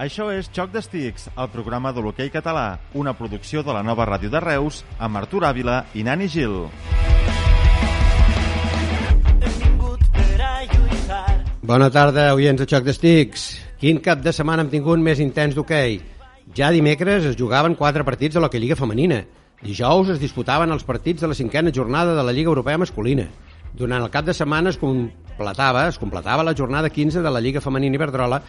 Això és Xoc d'Estics, el programa de l'hoquei català, una producció de la nova ràdio de Reus, amb Artur Àvila i Nani Gil. Bona tarda, oients de Xoc d'Estics. Quin cap de setmana hem tingut més intens d'hoquei? Ja dimecres es jugaven quatre partits de l'Hockey Lliga Femenina. Dijous es disputaven els partits de la cinquena jornada de la Lliga Europea Masculina. Durant el cap de setmana es completava, es completava la jornada 15 de la Lliga Femenina Iberdrola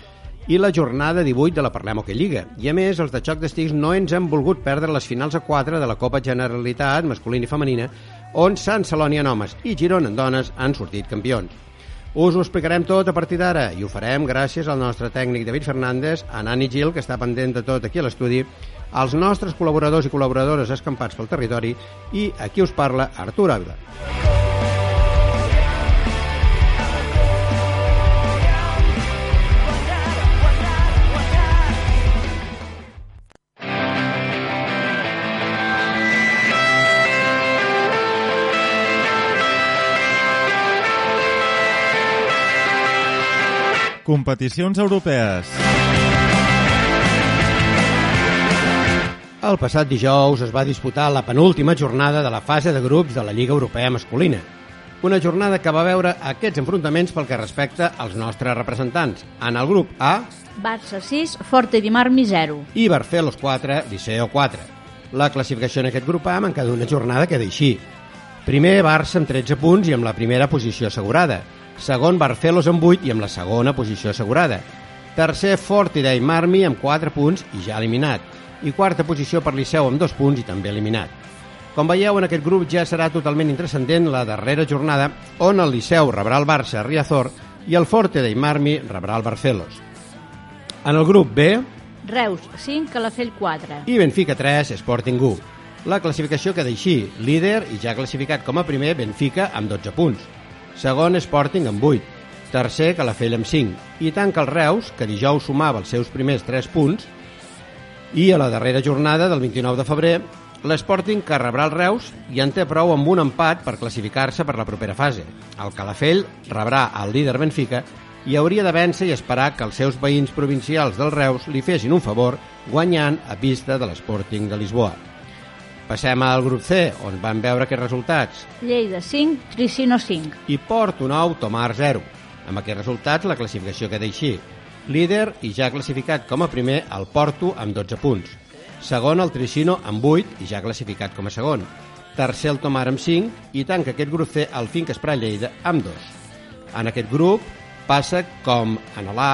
i la jornada 18 de la Parlem Hockey Lliga. I a més, els de Xoc d'Estics no ens han volgut perdre les finals a 4 de la Copa Generalitat masculina i femenina, on Sant Celoni en homes i Girona en dones han sortit campions. Us ho explicarem tot a partir d'ara i ho farem gràcies al nostre tècnic David Fernández, a Nani Gil, que està pendent de tot aquí a l'estudi, als nostres col·laboradors i col·laboradores escampats pel territori i aquí us parla Artur Ávila. Competicions europees. El passat dijous es va disputar la penúltima jornada de la fase de grups de la Lliga Europea Masculina. Una jornada que va veure aquests enfrontaments pel que respecta als nostres representants. En el grup A... Barça 6, Forte di Marmi 0. I Barcelos 4, Liceo 4. La classificació en aquest grup A en cada una jornada queda així. Primer Barça amb 13 punts i amb la primera posició assegurada. Segon Barcelos amb 8 i amb la segona posició assegurada. Tercer Fortidei Marmi amb 4 punts i ja eliminat. I quarta posició per Liceu amb 2 punts i també eliminat. Com veieu, en aquest grup ja serà totalment intrascendent la darrera jornada on el Liceu rebrà el Barça a Riazor i el Forte de Marmi rebrà el Barcelos. En el grup B... Reus 5, Calafell 4. I Benfica 3, Sporting 1. La classificació queda així, líder i ja classificat com a primer Benfica amb 12 punts. Segon, Sporting amb 8. Tercer, Calafell amb 5. I tanca el Reus, que dijous sumava els seus primers 3 punts. I a la darrera jornada del 29 de febrer, l'Sporting que rebrà el Reus i en té prou amb un empat per classificar-se per la propera fase. El Calafell rebrà el líder Benfica i hauria de vèncer i esperar que els seus veïns provincials del Reus li fessin un favor guanyant a pista de l'Sporting de Lisboa. Passem al grup C, on van veure aquests resultats. Lleida 5, Tricino 5. I Porto 9, Tomar 0. Amb aquests resultats la classificació queda així. Líder i ja classificat com a primer el Porto amb 12 punts. Segon el Tricino amb 8 i ja classificat com a segon. Tercer el Tomar amb 5 i tanca aquest grup C el Finca Esprà Lleida amb 2. En aquest grup passa com en l'A,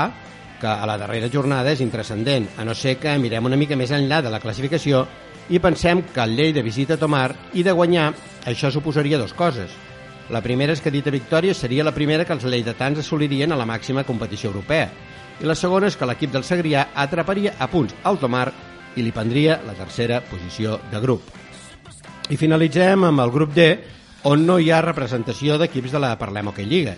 que a la darrera jornada és intrascendent, a no ser que mirem una mica més enllà de la classificació i pensem que el Lleida visita Tomar i de guanyar això suposaria dues coses. La primera és que dita victòria seria la primera que els lleidatans assolirien a la màxima competició europea i la segona és que l'equip del Segrià atraparia a punts al Tomar i li prendria la tercera posició de grup. I finalitzem amb el grup D, on no hi ha representació d'equips de la Parlem Hockey Lliga.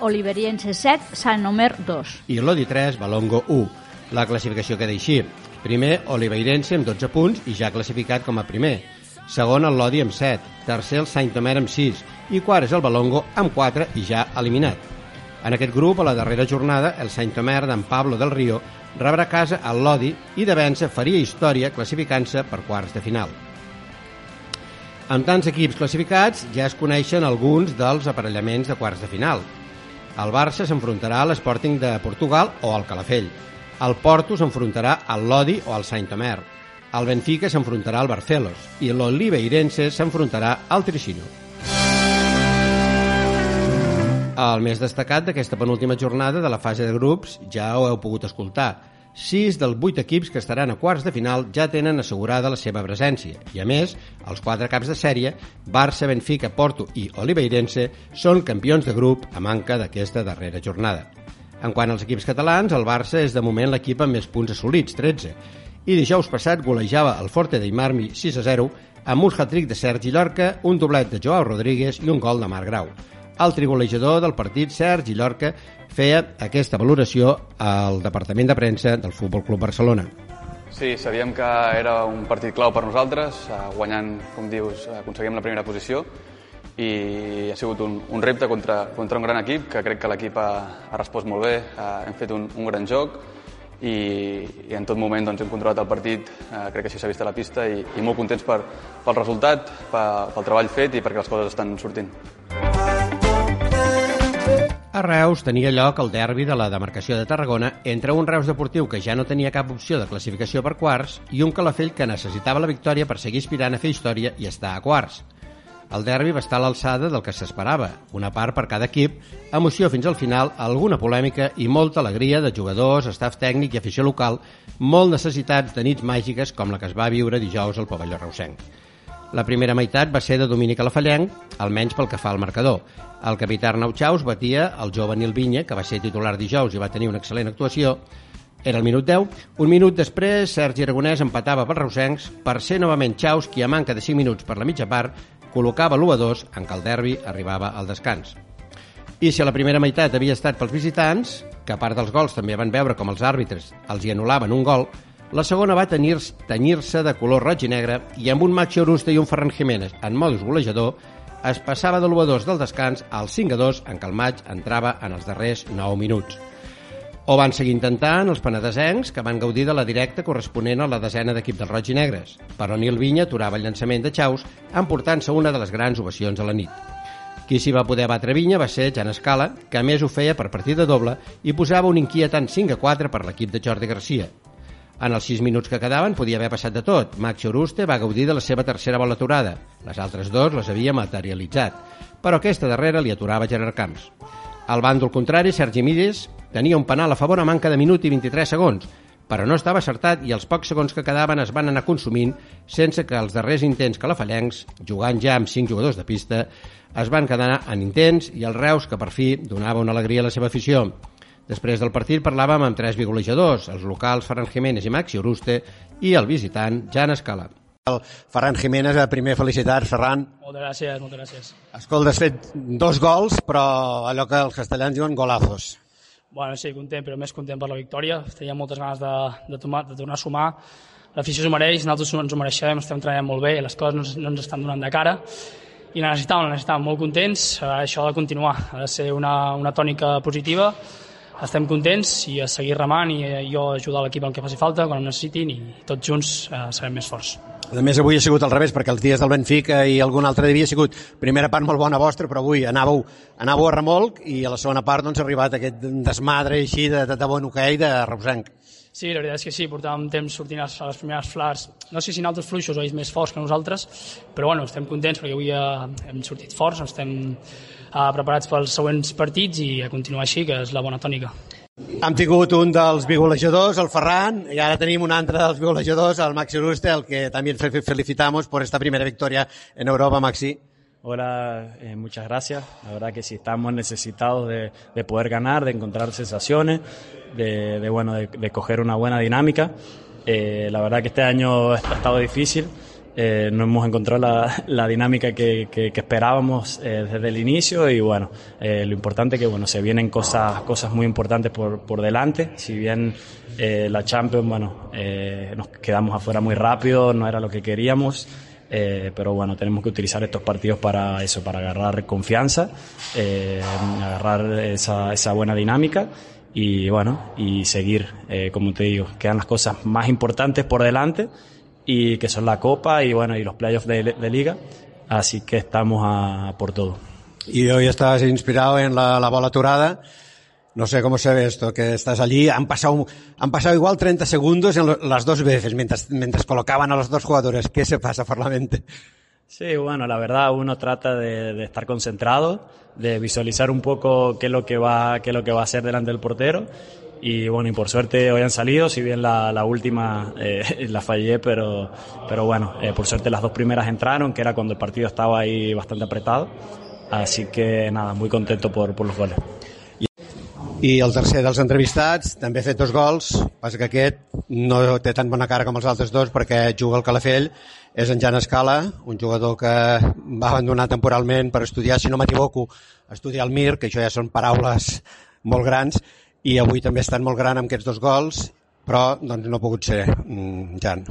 Oliveriense 7, Sant Omer 2. I l'Odi 3, Balongo 1. La classificació queda així. Primer, Oliveirense amb 12 punts i ja classificat com a primer. Segon, el Lodi amb 7. Tercer, el Saint Omer amb 6. I quart és el Balongo amb 4 i ja eliminat. En aquest grup, a la darrera jornada, el Saint Omer d'en Pablo del Río rebrà casa al Lodi i de vèncer faria història classificant-se per quarts de final. Amb tants equips classificats ja es coneixen alguns dels aparellaments de quarts de final. El Barça s'enfrontarà a l'Sporting de Portugal o al Calafell. El Porto s'enfrontarà al Lodi o al Saint Omer. El Benfica s'enfrontarà al Barcelos i l'Oliveirense s'enfrontarà al Tricino. El més destacat d'aquesta penúltima jornada de la fase de grups ja ho heu pogut escoltar. Sis dels vuit equips que estaran a quarts de final ja tenen assegurada la seva presència i, a més, els quatre caps de sèrie, Barça, Benfica, Porto i Oliveirense, són campions de grup a manca d'aquesta darrera jornada. En quant als equips catalans, el Barça és de moment l'equip amb més punts assolits, 13, i dijous passat golejava el Forte de Marmi 6 a 0 amb un hat-trick de Sergi Llorca, un doblet de Joao Rodríguez i un gol de Marc Grau. El trigolejador del partit, Sergi Llorca, feia aquesta valoració al Departament de Premsa del Futbol Club Barcelona. Sí, sabíem que era un partit clau per nosaltres, eh, guanyant, com dius, aconseguim la primera posició i ha sigut un, un repte contra, contra un gran equip, que crec que l'equip ha, ha respost molt bé, ha, hem fet un, un gran joc i, i en tot moment doncs, hem controlat el partit, eh, crec que així s'ha vist a la pista i, i molt contents per, pel resultat, pel, pel treball fet i perquè les coses estan sortint. A Reus tenia lloc el derbi de la demarcació de Tarragona entre un Reus deportiu que ja no tenia cap opció de classificació per quarts i un Calafell que necessitava la victòria per seguir aspirant a fer història i estar a quarts. El derbi va estar a l'alçada del que s'esperava, una part per cada equip, emoció fins al final, alguna polèmica i molta alegria de jugadors, staff tècnic i afició local, molt necessitats de nits màgiques com la que es va viure dijous al pavelló reusenc. La primera meitat va ser de domini calafallenc, almenys pel que fa al marcador. El capità Arnau Chaus batia el jove Nil Vinya, que va ser titular dijous i va tenir una excel·lent actuació. Era el minut 10. Un minut després, Sergi Aragonès empatava per Reusencs per ser novament Chaus qui, a manca de 5 minuts per la mitja part, col·locava l'1 a 2 en què el derbi arribava al descans. I si a la primera meitat havia estat pels visitants, que a part dels gols també van veure com els àrbitres els hi anul·laven un gol, la segona va tenyir-se de color roig i negre i amb un Maxi Orusta i un Ferran Jiménez en modus golejador es passava de l'1 a 2 del descans al 5 a 2 en què el maig entrava en els darrers 9 minuts. O van seguir intentant els penedesencs, que van gaudir de la directa corresponent a la desena d'equip dels Roig i Negres, però Nil Vinya aturava el llançament de Chaus, emportant-se una de les grans ovacions a la nit. Qui s'hi va poder batre Vinya va ser Jan Escala, que a més ho feia per partida doble i posava un inquietant 5 a 4 per l'equip de Jordi Garcia. En els 6 minuts que quedaven podia haver passat de tot. Maxi Oruste va gaudir de la seva tercera bola aturada. Les altres dos les havia materialitzat, però aquesta darrera li aturava Gerard Camps. Al bàndol contrari, Sergi Mides tenia un penal a favor a manca de minut i 23 segons, però no estava acertat i els pocs segons que quedaven es van anar consumint sense que els darrers intents calafallencs, jugant ja amb 5 jugadors de pista, es van quedar en intents i el Reus, que per fi donava una alegria a la seva afició. Després del partit parlàvem amb tres vigolejadors, els locals Ferran Jiménez i Maxi Uruste i el visitant Jan Escala. El Ferran Jiménez, eh, primer felicitats, Ferran. Moltes gràcies, moltes gràcies. Escolta, has fet dos gols, però allò que els castellans diuen golazos. Bueno, sí, content, però més content per la victòria. Tenia moltes ganes de, de, tomar, de tornar a sumar. L'afició s'ho mereix, nosaltres ens ho mereixem, estem treballant molt bé, les coses no, no ens estan donant de cara i la necessitàvem, la necessitàvem molt contents. Això ha de continuar, ha de ser una, una tònica positiva estem contents i a seguir remant i jo ajudar l'equip el que faci falta quan em necessitin i tots junts eh, serem més forts. A més, avui ha sigut al revés, perquè els dies del Benfica i algun altre dia ha sigut primera part molt bona vostra, però avui anàveu, anàveu a remolc i a la segona part doncs, ha arribat aquest desmadre així de, de, de bon hoquei de Reusenc. Sí, la veritat és que sí, portàvem temps sortint a les primeres flars, no sé si en altres fluixos o ells més forts que nosaltres, però bueno, estem contents perquè avui eh, hem sortit forts, estem eh, preparats pels següents partits i a continuar així, que és la bona tònica. Hem tingut un dels bigolejadors, el Ferran, i ara tenim un altre dels bigolejadors, el Maxi Ruste, el que també felicitamos por esta primera victoria en Europa, Maxi. Hola, eh, muchas gracias. La verdad que sí estamos necesitados de, de poder ganar, de encontrar sensaciones, de, de bueno, de, de, coger una buena dinámica. Eh, la verdad que este año ha estado difícil. Eh, no hemos encontrado la, la dinámica que, que, que esperábamos eh, desde el inicio y bueno, eh, lo importante que bueno, se vienen cosas, cosas muy importantes por, por delante, si bien eh, la Champions, bueno, eh, nos quedamos afuera muy rápido, no era lo que queríamos, eh, pero bueno, tenemos que utilizar estos partidos para eso, para agarrar confianza, agarrar esa, esa buena dinámica y bueno, y seguir, como te digo, quedan las cosas más importantes por delante y que son la Copa y bueno y los playoffs de, de Liga, así que estamos a por todo. Y hoy estás inspirado en la, la bola aturada. No sé cómo se ve esto, que estás allí, han pasado, han pasado igual 30 segundos en lo, las dos veces mientras, mientras colocaban a los dos jugadores. ¿Qué se pasa por la mente? Sí, bueno, la verdad uno trata de, de, estar concentrado, de visualizar un poco qué es lo que va, qué es lo que va a hacer delante del portero y bueno, y por suerte hoy han salido, si bien la, la última eh, la fallé, pero, pero bueno, eh, por suerte las dos primeras entraron, que era cuando el partido estaba ahí bastante apretado, así que nada, muy contento por, por los goles. I el tercer dels entrevistats també ha fet dos gols, passa que aquest no té tan bona cara com els altres dos perquè juga al Calafell, és en Jan Escala, un jugador que va abandonar temporalment per estudiar, si no m'equivoco, estudiar al MIR, que això ja són paraules molt grans, i avui també estan molt gran amb aquests dos gols, però doncs, no ha pogut ser, mm, Jan.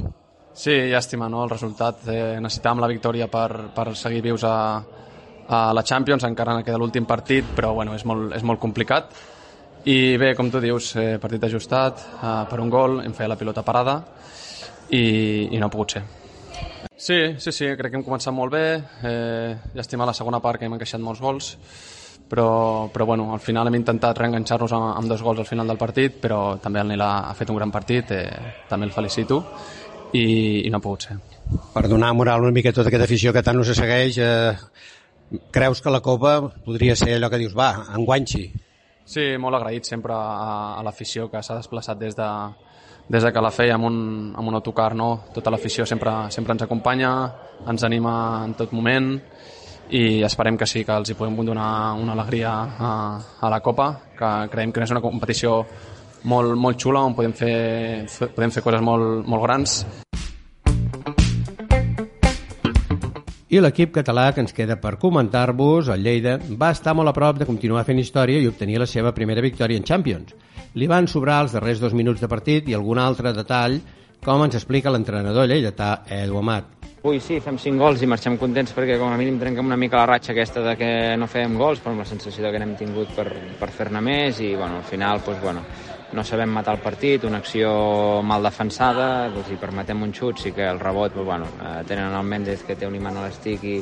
Sí, llàstima, no? el resultat. Eh, necessitàvem la victòria per, per seguir vius a, a la Champions, encara queda l'últim partit, però bueno, és molt, és molt complicat I bé, com tu dius, eh, partit ajustat eh, per un gol, em feia la pilota parada i, i no ha pogut ser. Sí, sí, sí, crec que hem començat molt bé, eh, llàstima la segona part que hem encaixat molts gols, però, però bueno, al final hem intentat reenganxar-nos amb, amb dos gols al final del partit, però també el Nil ha, ha fet un gran partit, eh, també el felicito, i, i no ha pogut ser. Per donar moral una mica a tota aquesta afició que tant us segueix, eh, creus que la Copa podria ser allò que dius, va, enguanxi? Sí, molt agraït sempre a, a l'afició que s'ha desplaçat des de, des de que la feia amb un, amb un autocar, no? tota l'afició sempre, sempre ens acompanya, ens anima en tot moment i esperem que sí, que els hi podem donar una alegria a, a la Copa, que creiem que és una competició molt, molt xula on podem fer, podem fer coses molt, molt grans I l'equip català que ens queda per comentar-vos, el Lleida, va estar molt a prop de continuar fent història i obtenir la seva primera victòria en Champions. Li van sobrar els darrers dos minuts de partit i algun altre detall, com ens explica l'entrenador lleidatà Edu Amat. Avui sí, fem 5 gols i marxem contents perquè com a mínim trenquem una mica la ratxa aquesta de que no fem gols, però amb la sensació de que n'hem tingut per, per fer-ne més i bueno, al final doncs, bueno, no sabem matar el partit, una acció mal defensada, doncs hi permetem un xut, sí que el rebot, doncs, bueno, eh, tenen el Méndez que té un imant a l'estic i,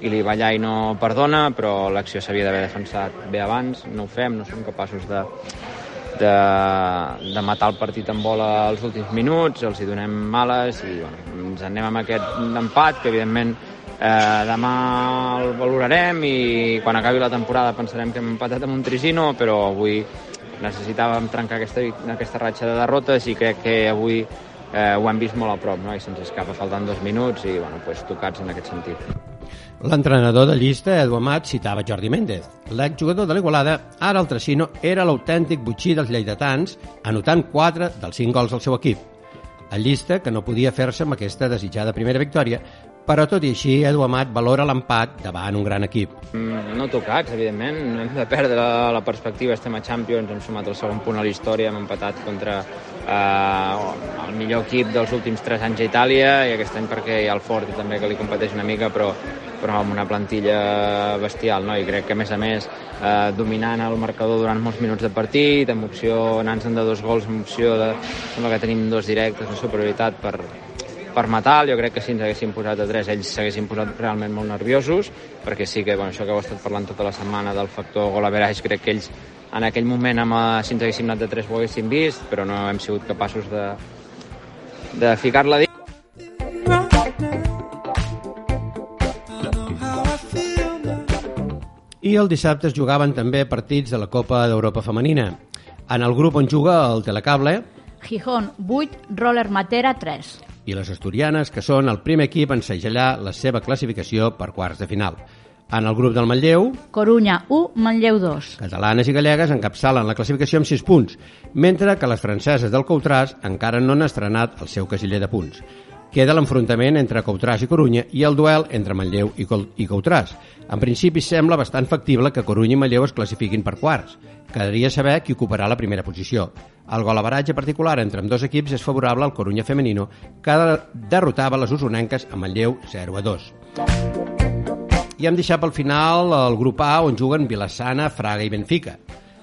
i li ballar i no perdona, però l'acció s'havia d'haver defensat bé abans, no ho fem, no som capaços de, de, de matar el partit amb bola als últims minuts, els hi donem males i bueno, ens anem amb aquest empat que evidentment eh, demà el valorarem i quan acabi la temporada pensarem que hem empatat amb un Trisino, però avui necessitàvem trencar aquesta, aquesta ratxa de derrotes i crec que avui eh, ho hem vist molt a prop no? i se'ns escapa faltant dos minuts i bueno, pues, tocats en aquest sentit. L'entrenador de llista, Edu Amat, citava Jordi Méndez. L'exjugador de l'Igualada, ara el Trasino, era l'autèntic butxí dels lleidatans, anotant 4 dels 5 gols del seu equip. El llista, que no podia fer-se amb aquesta desitjada primera victòria, però tot i així, Edu Amat valora l'empat davant un gran equip. Mm, no tocats, evidentment, no hem de perdre la, perspectiva, estem a Champions, hem sumat el segon punt a la història, hem empatat contra eh, el millor equip dels últims 3 anys a Itàlia i aquest any perquè hi ha el Fort també que li competeix una mica, però, però amb una plantilla bestial, no? i crec que a més a més eh, dominant el marcador durant molts minuts de partit, amb opció anant-se'n de dos gols, amb opció de... sembla que tenim dos directes de superioritat per, per matar, jo crec que si ens haguessin posat a 3 ells s'haguessin posat realment molt nerviosos, perquè sí que bueno, això que heu estat parlant tota la setmana del factor gol averaix, crec que ells en aquell moment amb, eh, si ens haguéssim anat de 3 ho haguéssim vist, però no hem sigut capaços de, de ficar-la dins. I el dissabte es jugaven també partits de la Copa d'Europa Femenina. En el grup on juga el Telecable, Gijón 8, Roller Matera 3. i les asturianes, que són el primer equip en segellar la seva classificació per quarts de final. En el grup del Manlleu, Corunya 1, Manlleu 2. catalanes i gallegues encapçalen la classificació amb 6 punts, mentre que les franceses del Coutràs encara no han estrenat el seu casiller de punts. Queda l'enfrontament entre Coutràs i Corunya i el duel entre Manlleu i, Col i Coutràs. En principi sembla bastant factible que Corunya i Manlleu es classifiquin per quarts. Quedaria saber qui ocuparà la primera posició. El golaveratge particular entre ambdós equips és favorable al Corunya femenino, que derrotava les usonenques a Manlleu 0 a 2. I hem deixat pel final el grup A on juguen Vilassana, Fraga i Benfica.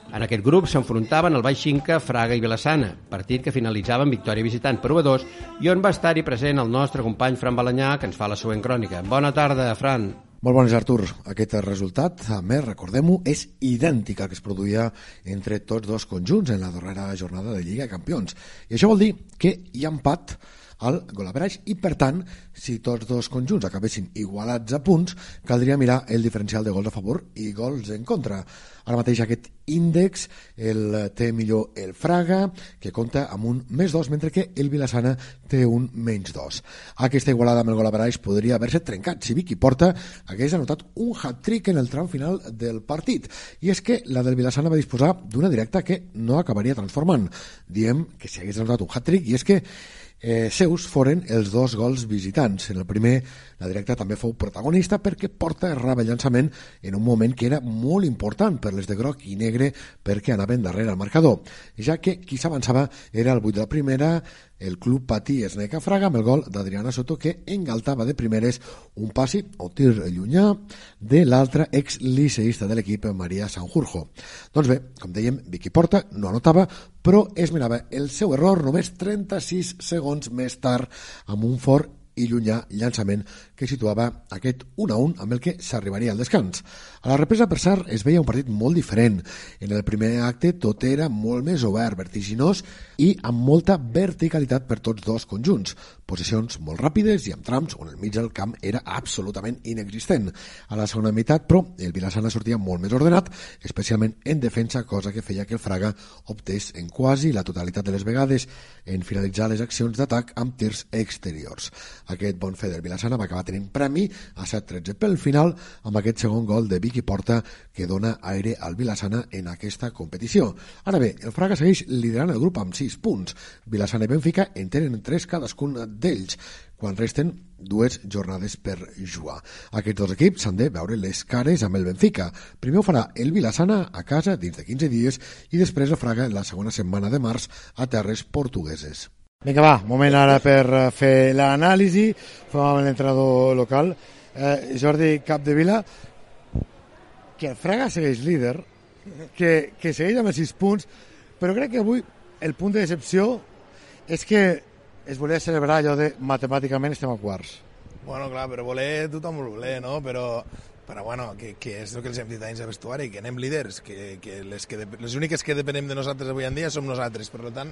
En aquest grup s'enfrontaven el Baix Xinca, Fraga i Vilassana, partit que finalitzava amb victòria visitant per 1 a 2 i on va estar-hi present el nostre company Fran Balanyà, que ens fa la següent crònica. Bona tarda, Fran. Molt bones, Artur. Aquest resultat, a més, recordem-ho, és idèntic al que es produïa entre tots dos conjunts en la darrera jornada de Lliga de Campions. I això vol dir que hi ha empat al golaverage i, per tant, si tots dos conjunts acabessin igualats a punts, caldria mirar el diferencial de gols a favor i gols en contra. Ara mateix aquest índex el té millor el Fraga, que compta amb un més 2, mentre que el Vilassana té un menys 2. Aquesta igualada amb el golaverage podria haver-se trencat si Vicky Porta hagués anotat un hat-trick en el tram final del partit. I és que la del Vilassana va disposar d'una directa que no acabaria transformant. Diem que si hagués anotat un hat-trick, i és que eh, seus foren els dos gols visitants. En el primer, la directa també fou protagonista perquè Porta errava el llançament en un moment que era molt important per les de groc i negre perquè anaven darrere al marcador, ja que qui s'avançava era el 8 de la primera, el club patí Esneca Fraga amb el gol d'Adriana Soto que engaltava de primeres un passi o tir llunyà de l'altre ex-liceïsta de l'equip Maria Sanjurjo. Doncs bé, com dèiem, Vicky Porta no anotava però esmenava el seu error només 36 segons més tard amb un fort i llunyà llançament que situava aquest 1 a 1 amb el que s'arribaria al descans. A la represa, per cert, es veia un partit molt diferent. En el primer acte tot era molt més obert, vertiginós i amb molta verticalitat per tots dos conjunts. Posicions molt ràpides i amb trams on el mig del camp era absolutament inexistent. A la segona meitat, però, el Vilassana sortia molt més ordenat, especialment en defensa, cosa que feia que el Fraga optés en quasi la totalitat de les vegades en finalitzar les accions d'atac amb tirs exteriors. Aquest bon fer del Vilassana va acabar tenint premi a 7-13 pel final amb aquest segon gol de Vicky Porta que dona aire al Vilassana en aquesta competició. Ara bé, el Fraga segueix liderant el grup amb 6 punts. Vilassana i Benfica en tenen 3 cadascun d'ells, quan resten dues jornades per jugar. Aquests dos equips s'han de veure les cares amb el Benfica. Primer ho farà el Vilassana a casa dins de 15 dies i després el Fraga la segona setmana de març a terres portugueses. Vinga, va, moment ara per eh, fer l'anàlisi. Fem amb l'entrenador local. Eh, Jordi Capdevila, que Fraga segueix líder, que, que segueix amb els 6 punts, però crec que avui el punt de decepció és que es volia celebrar allò de matemàticament estem a quarts. Bueno, clar, però voler tothom ho voler, no? Però, però bueno, que, que és el que els hem dit anys de vestuari, que anem líders, que, que, les, que de, les úniques que depenem de nosaltres avui en dia som nosaltres, per tant,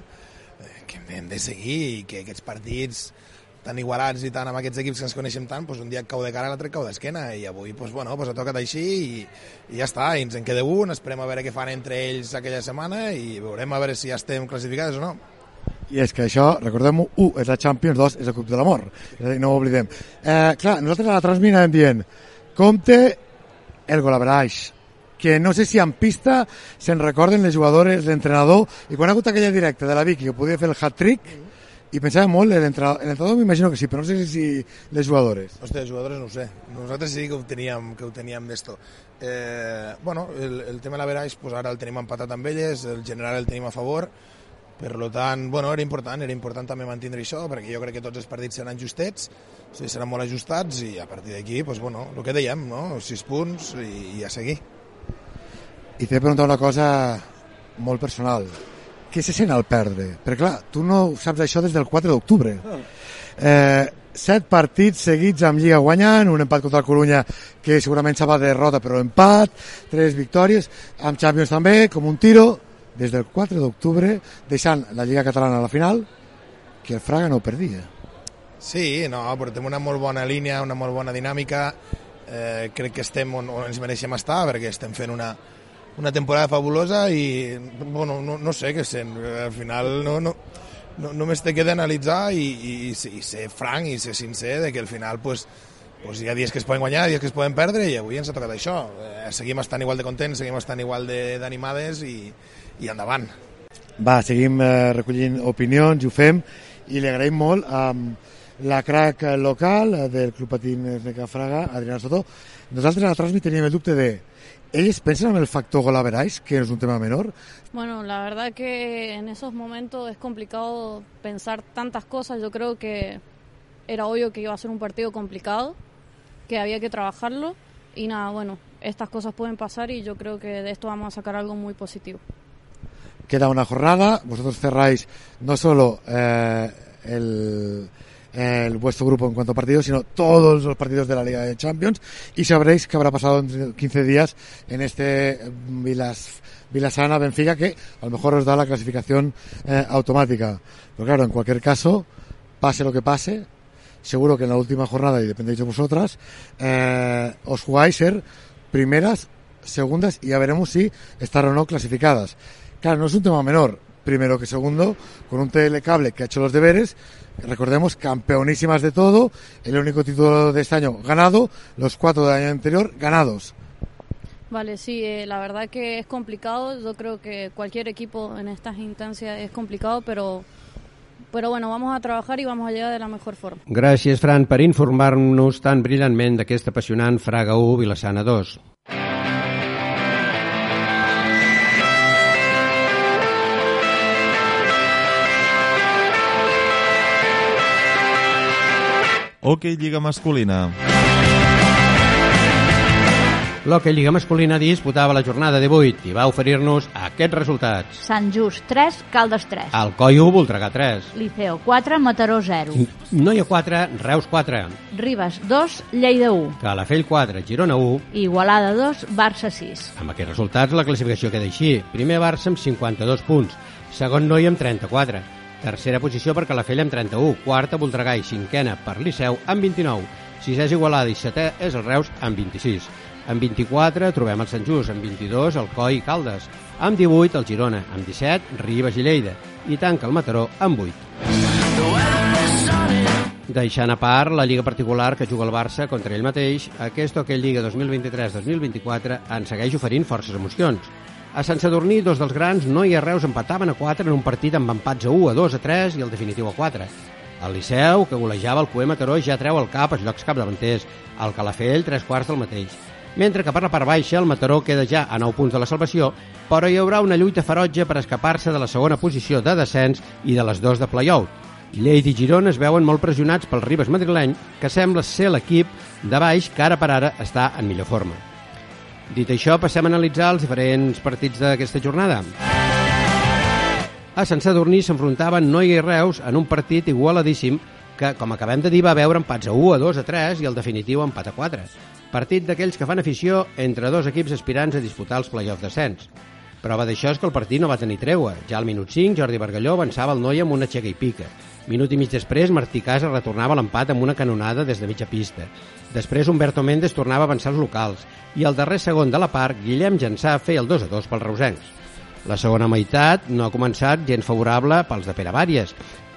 que hem de seguir i que aquests partits tan igualats i tant amb aquests equips que ens coneixem tant, doncs un dia cau de cara, l'altre cau d'esquena, i avui doncs, bueno, doncs ha tocat així i, i ja està, i ens en queda un, esperem a veure què fan entre ells aquella setmana i veurem a veure si ja estem classificats o no. I és que això, recordem-ho, 1 és la Champions, 2 és el Club de l'Amor, no ho oblidem. Eh, clar, nosaltres a la transmina dient, compte el golaveraix, que no sé si en pista se'n recorden les jugadores, l'entrenador, i quan ha hagut aquella directa de la Vicky que podia fer el hat-trick, i pensava molt, l'entrenador m'imagino que sí, però no sé si les jugadores. Hòstia, les jugadores no ho sé. Nosaltres sí que ho teníem, que ho teníem d'esto. Eh, bueno, el, el tema de la Veraix, pues ara el tenim empatat amb elles, el general el tenim a favor, per tant, bueno, era important, era important també mantenir això, perquè jo crec que tots els partits seran justets, o sigui, seran molt ajustats, i a partir d'aquí, pues, bueno, el que dèiem, no? 6 punts i, i a seguir. I t'he de preguntar una cosa molt personal què se sent al perdre? Perquè clar, tu no saps això des del 4 d'octubre. Eh, set partits seguits amb Lliga guanyant, un empat contra el Corunya que segurament s'ha de derrota però empat, tres victòries, amb Champions també, com un tiro, des del 4 d'octubre, deixant la Lliga Catalana a la final, que el Fraga no perdia. Sí, no, portem una molt bona línia, una molt bona dinàmica, eh, crec que estem on, on ens mereixem estar, perquè estem fent una, una temporada fabulosa i, bueno, no, no sé què sent. Al final no, no, no, només te queda analitzar i, i, i ser franc i ser sincer de que al final pues, pues hi ha dies que es poden guanyar, dies que es poden perdre i avui ens ha tocat això. Eh, seguim estant igual de contents, seguim estant igual d'animades i, i endavant. Va, seguim eh, recollint opinions i ho fem i li agraïm molt a la crac local del Club Patins de Cafraga, Adriana Soto. Nosaltres a la transmit teníem el dubte de ¿Ellos piensan en el factor golaveráis, que es un tema menor? Bueno, la verdad que en esos momentos es complicado pensar tantas cosas. Yo creo que era obvio que iba a ser un partido complicado, que había que trabajarlo. Y nada, bueno, estas cosas pueden pasar y yo creo que de esto vamos a sacar algo muy positivo. Queda una jornada, vosotros cerráis no solo eh, el el vuestro grupo en cuanto a partidos, sino todos los partidos de la Liga de Champions y sabréis qué habrá pasado en 15 días en este mm, Vilas, Vilasana Benfica que a lo mejor os da la clasificación eh, automática. Pero claro, en cualquier caso, pase lo que pase, seguro que en la última jornada, y dependéis de vosotras, eh, os jugáis ser primeras, segundas y ya veremos si estar o no clasificadas. Claro, no es un tema menor, primero que segundo, con un telecable que ha hecho los deberes, recordemos, campeonísimas de todo, el único título de este año ganado, los cuatro del año anterior ganados. Vale, sí, eh, la verdad que es complicado, yo creo que cualquier equipo en estas instancias es complicado, pero però bueno, vamos a trabajar y vamos a llegar de la mejor forma. Gràcies, Fran, per informar-nos tan brillantment d'aquest apassionant Fraga 1 Vilassana 2. Hockey Lliga Masculina. L'Hockey Lliga Masculina disputava la jornada de 8 i va oferir-nos aquests resultats. Sant Just 3, Caldes 3. Alcoi 1, Voltregà 3. Liceo 4, Mataró 0. Noia 4, Reus 4. Ribes 2, Lleida 1. Calafell 4, Girona 1. Igualada 2, Barça 6. Amb aquests resultats la classificació queda així. Primer Barça amb 52 punts, segon Noia amb 34, tercera posició per Calafell amb 31, quarta Voltregà i cinquena per Liceu amb 29, sisè és Igualada i setè és el Reus amb 26. Amb 24 trobem el Sant Just, amb 22 el Coi i Caldes, amb 18 el Girona, amb 17 Ribes i Lleida i tanca el Mataró amb 8. Deixant a part la lliga particular que juga el Barça contra ell mateix, aquest Hockey Lliga 2023-2024 en segueix oferint forces emocions. A Sant Sadurní, dos dels grans, no i a Reus empataven a 4 en un partit amb empats a 1, a 2, a 3 i el definitiu a 4. El Liceu, que golejava el Coe Mataró, ja treu el cap als llocs capdavanters. El Calafell, tres quarts del mateix. Mentre que per la part baixa el Mataró queda ja a 9 punts de la salvació, però hi haurà una lluita ferotge per escapar-se de la segona posició de descens i de les dos de play-out. Lleida i Girona es veuen molt pressionats pel Ribes madrileny, que sembla ser l'equip de baix que ara per ara està en millor forma. Dit això, passem a analitzar els diferents partits d'aquesta jornada. A Sant Sadurní s'enfrontaven Noia i Reus en un partit igualadíssim que, com acabem de dir, va veure empats a 1, a 2, a 3 i el definitiu empat a 4. Partit d'aquells que fan afició entre dos equips aspirants a disputar els play-off descens. Prova d'això és que el partit no va tenir treua. Ja al minut 5, Jordi Bargalló avançava el Noia amb una xeca i pica. Minut i mig després, Martí Casa retornava l'empat amb una canonada des de mitja pista. Després, Humberto Méndez tornava a avançar els locals. I al darrer segon de la part, Guillem Jansà feia el 2 a 2 pels reusencs. La segona meitat no ha començat gens favorable pels de Pere Vàries,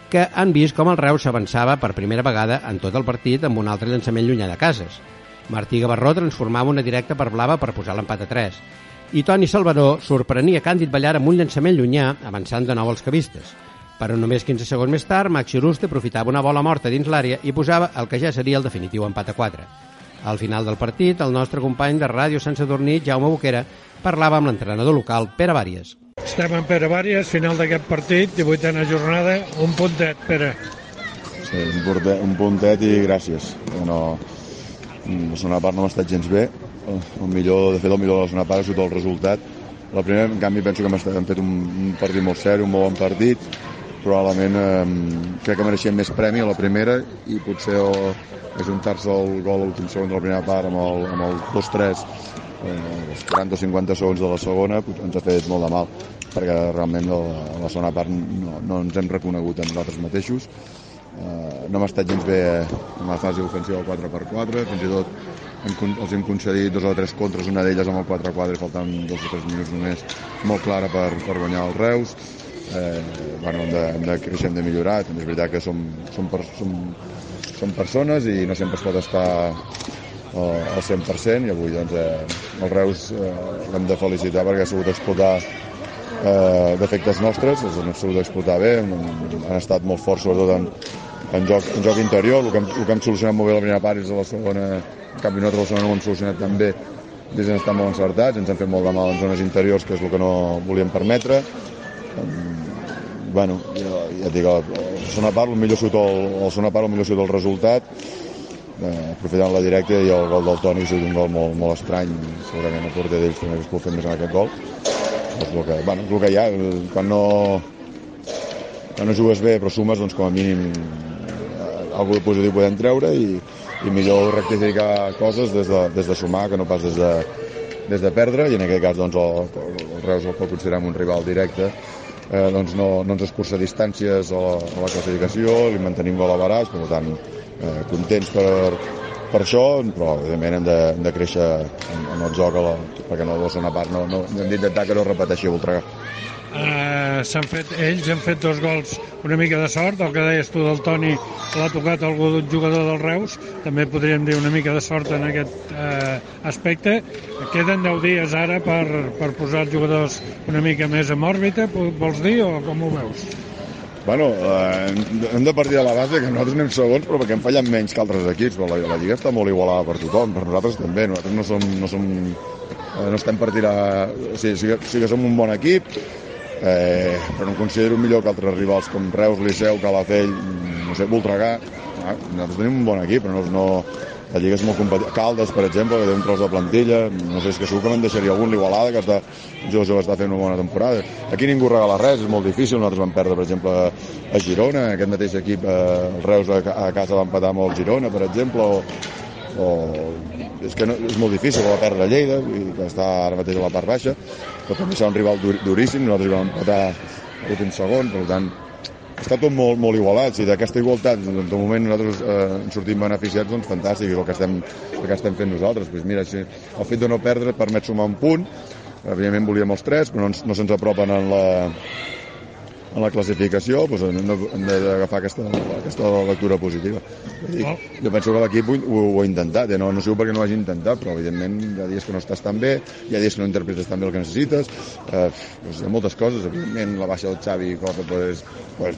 que han vist com el Reus s'avançava per primera vegada en tot el partit amb un altre llançament llunyà de cases. Martí Gavarró transformava una directa per blava per posar l'empat a 3. I Toni Salvador sorprenia Càndid Ballar amb un llançament llunyà, avançant de nou els cavistes. Però només 15 segons més tard, Max Xuruste aprofitava una bola morta dins l'àrea i posava el que ja seria el definitiu empat a 4. Al final del partit, el nostre company de Ràdio Sant Sadurní, Jaume Boquera, parlava amb l'entrenador local, Pere Vàries. Estem en Pere Vàries, final d'aquest partit, 18a jornada, un puntet, Pere. Sí, un puntet, un puntet i gràcies. No, la segona part no m'ha estat gens bé. El millor, de fet, el millor de la segona part ha sigut el resultat. La primera, en canvi, penso que hem, estat, hem fet un, un partit molt seri, un molt bon partit. Probablement eh, crec que mereixem més premi a la primera i potser o, ajuntar-se el gol a l'últim segon de la primera part amb el, amb el 2-3 eh, els 40 o 50 segons de la segona ens ha fet molt de mal perquè realment a la, la segona part no, no ens hem reconegut a nosaltres mateixos. Eh, no hem estat gens bé en la fase ofensiva del 4x4 fins i tot hem, els hem concedit dos o tres contres, una d'elles amb el 4-4 faltant dos o tres minuts només molt clara per, per guanyar els Reus eh, bueno, hem de, hem de créixer, hem de millorar també és veritat que som, som, per, som, som persones i no sempre es pot estar al 100% i avui doncs, eh, el Reus eh, l'hem de felicitar perquè ha sabut explotar eh, defectes nostres, els han sabut explotar bé, han, han estat molt forts sobretot en, en, joc, en joc interior, el que, hem, el que hem solucionat molt bé la primera part és la segona, en canvi nosaltres la segona no ho hem solucionat tan bé des estar molt encertats, ens han fet molt de mal en zones interiors, que és el que no volíem permetre. Bueno, ja, ja et dic, la segona part, el millor sud el, la segona part, el millor sud el resultat, eh, aprofitant la directa i el gol del Toni és un gol molt, molt estrany, segurament el porter d'ells també es pot fer més en aquest gol. És el que, bueno, és el que hi ha, quan no, quan no jugues bé però sumes, doncs com a mínim eh, alguna de positiu podem treure i, i millor rectificar coses des de, des de sumar que no pas des de, des de perdre. I en aquest cas doncs, el, el Reus el pot considerar un rival directe eh, doncs no, no ens escurça distàncies a la, a la classificació, li mantenim gol a baràs, per tant, eh, contents per, per això, però evidentment hem de, hem de créixer en, en el joc a la, perquè no la segona part no, no, hem d'intentar que no repeteixi a Voltregà. Uh, s'han fet, ells han fet dos gols una mica de sort, el que deies tu del Toni l'ha tocat algú jugador del Reus també podríem dir una mica de sort en aquest uh, aspecte queden 10 dies ara per, per posar els jugadors una mica més en òrbita vols dir o com ho veus? Bueno, eh, hem de partir de la base que nosaltres anem segons però perquè hem fallat menys que altres equips però la, la Lliga està molt igualada per tothom per nosaltres també, nosaltres no som, no som eh, no estem per tirar o sigui, sí, sí que som un bon equip eh, però no considero millor que altres rivals com Reus, Liceu, Calafell, no sé, Voltregà, ah, nosaltres tenim un bon equip, però no, no, la Lliga és molt competitiva. Caldes, per exemple, que té un tros de plantilla, no sé, és que segur que me'n deixaria algun, l'Igualada, que està, Jojo està fent una bona temporada. Aquí ningú regala res, és molt difícil, nosaltres vam perdre, per exemple, a Girona, aquest mateix equip, eh, el Reus a, a casa va empatar el Girona, per exemple, o, o és que no, és molt difícil, va perdre Lleida, i que està ara mateix a la part baixa, però també serà un rival dur, duríssim, nosaltres vam empatar l'últim segon, per tant, està tot molt, molt igualat, si d'aquesta igualtat doncs, de moment nosaltres eh, en sortim beneficiats, doncs fantàstic, el que estem, el que estem fent nosaltres. Pues mira, si el fet de no perdre permet sumar un punt, evidentment volíem els tres, però no, no se'ns apropen en la, en la classificació doncs hem d'agafar aquesta, aquesta lectura positiva. Dir, jo penso que l'equip ho, ho, ho, ha intentat, eh? no, no sé per què no ho hagi intentat, però evidentment hi ha dies que no estàs tan bé, hi ha dies que no interpretes tan bé el que necessites, eh, doncs hi ha moltes coses, evidentment la baixa del Xavi Corre, pues, pues,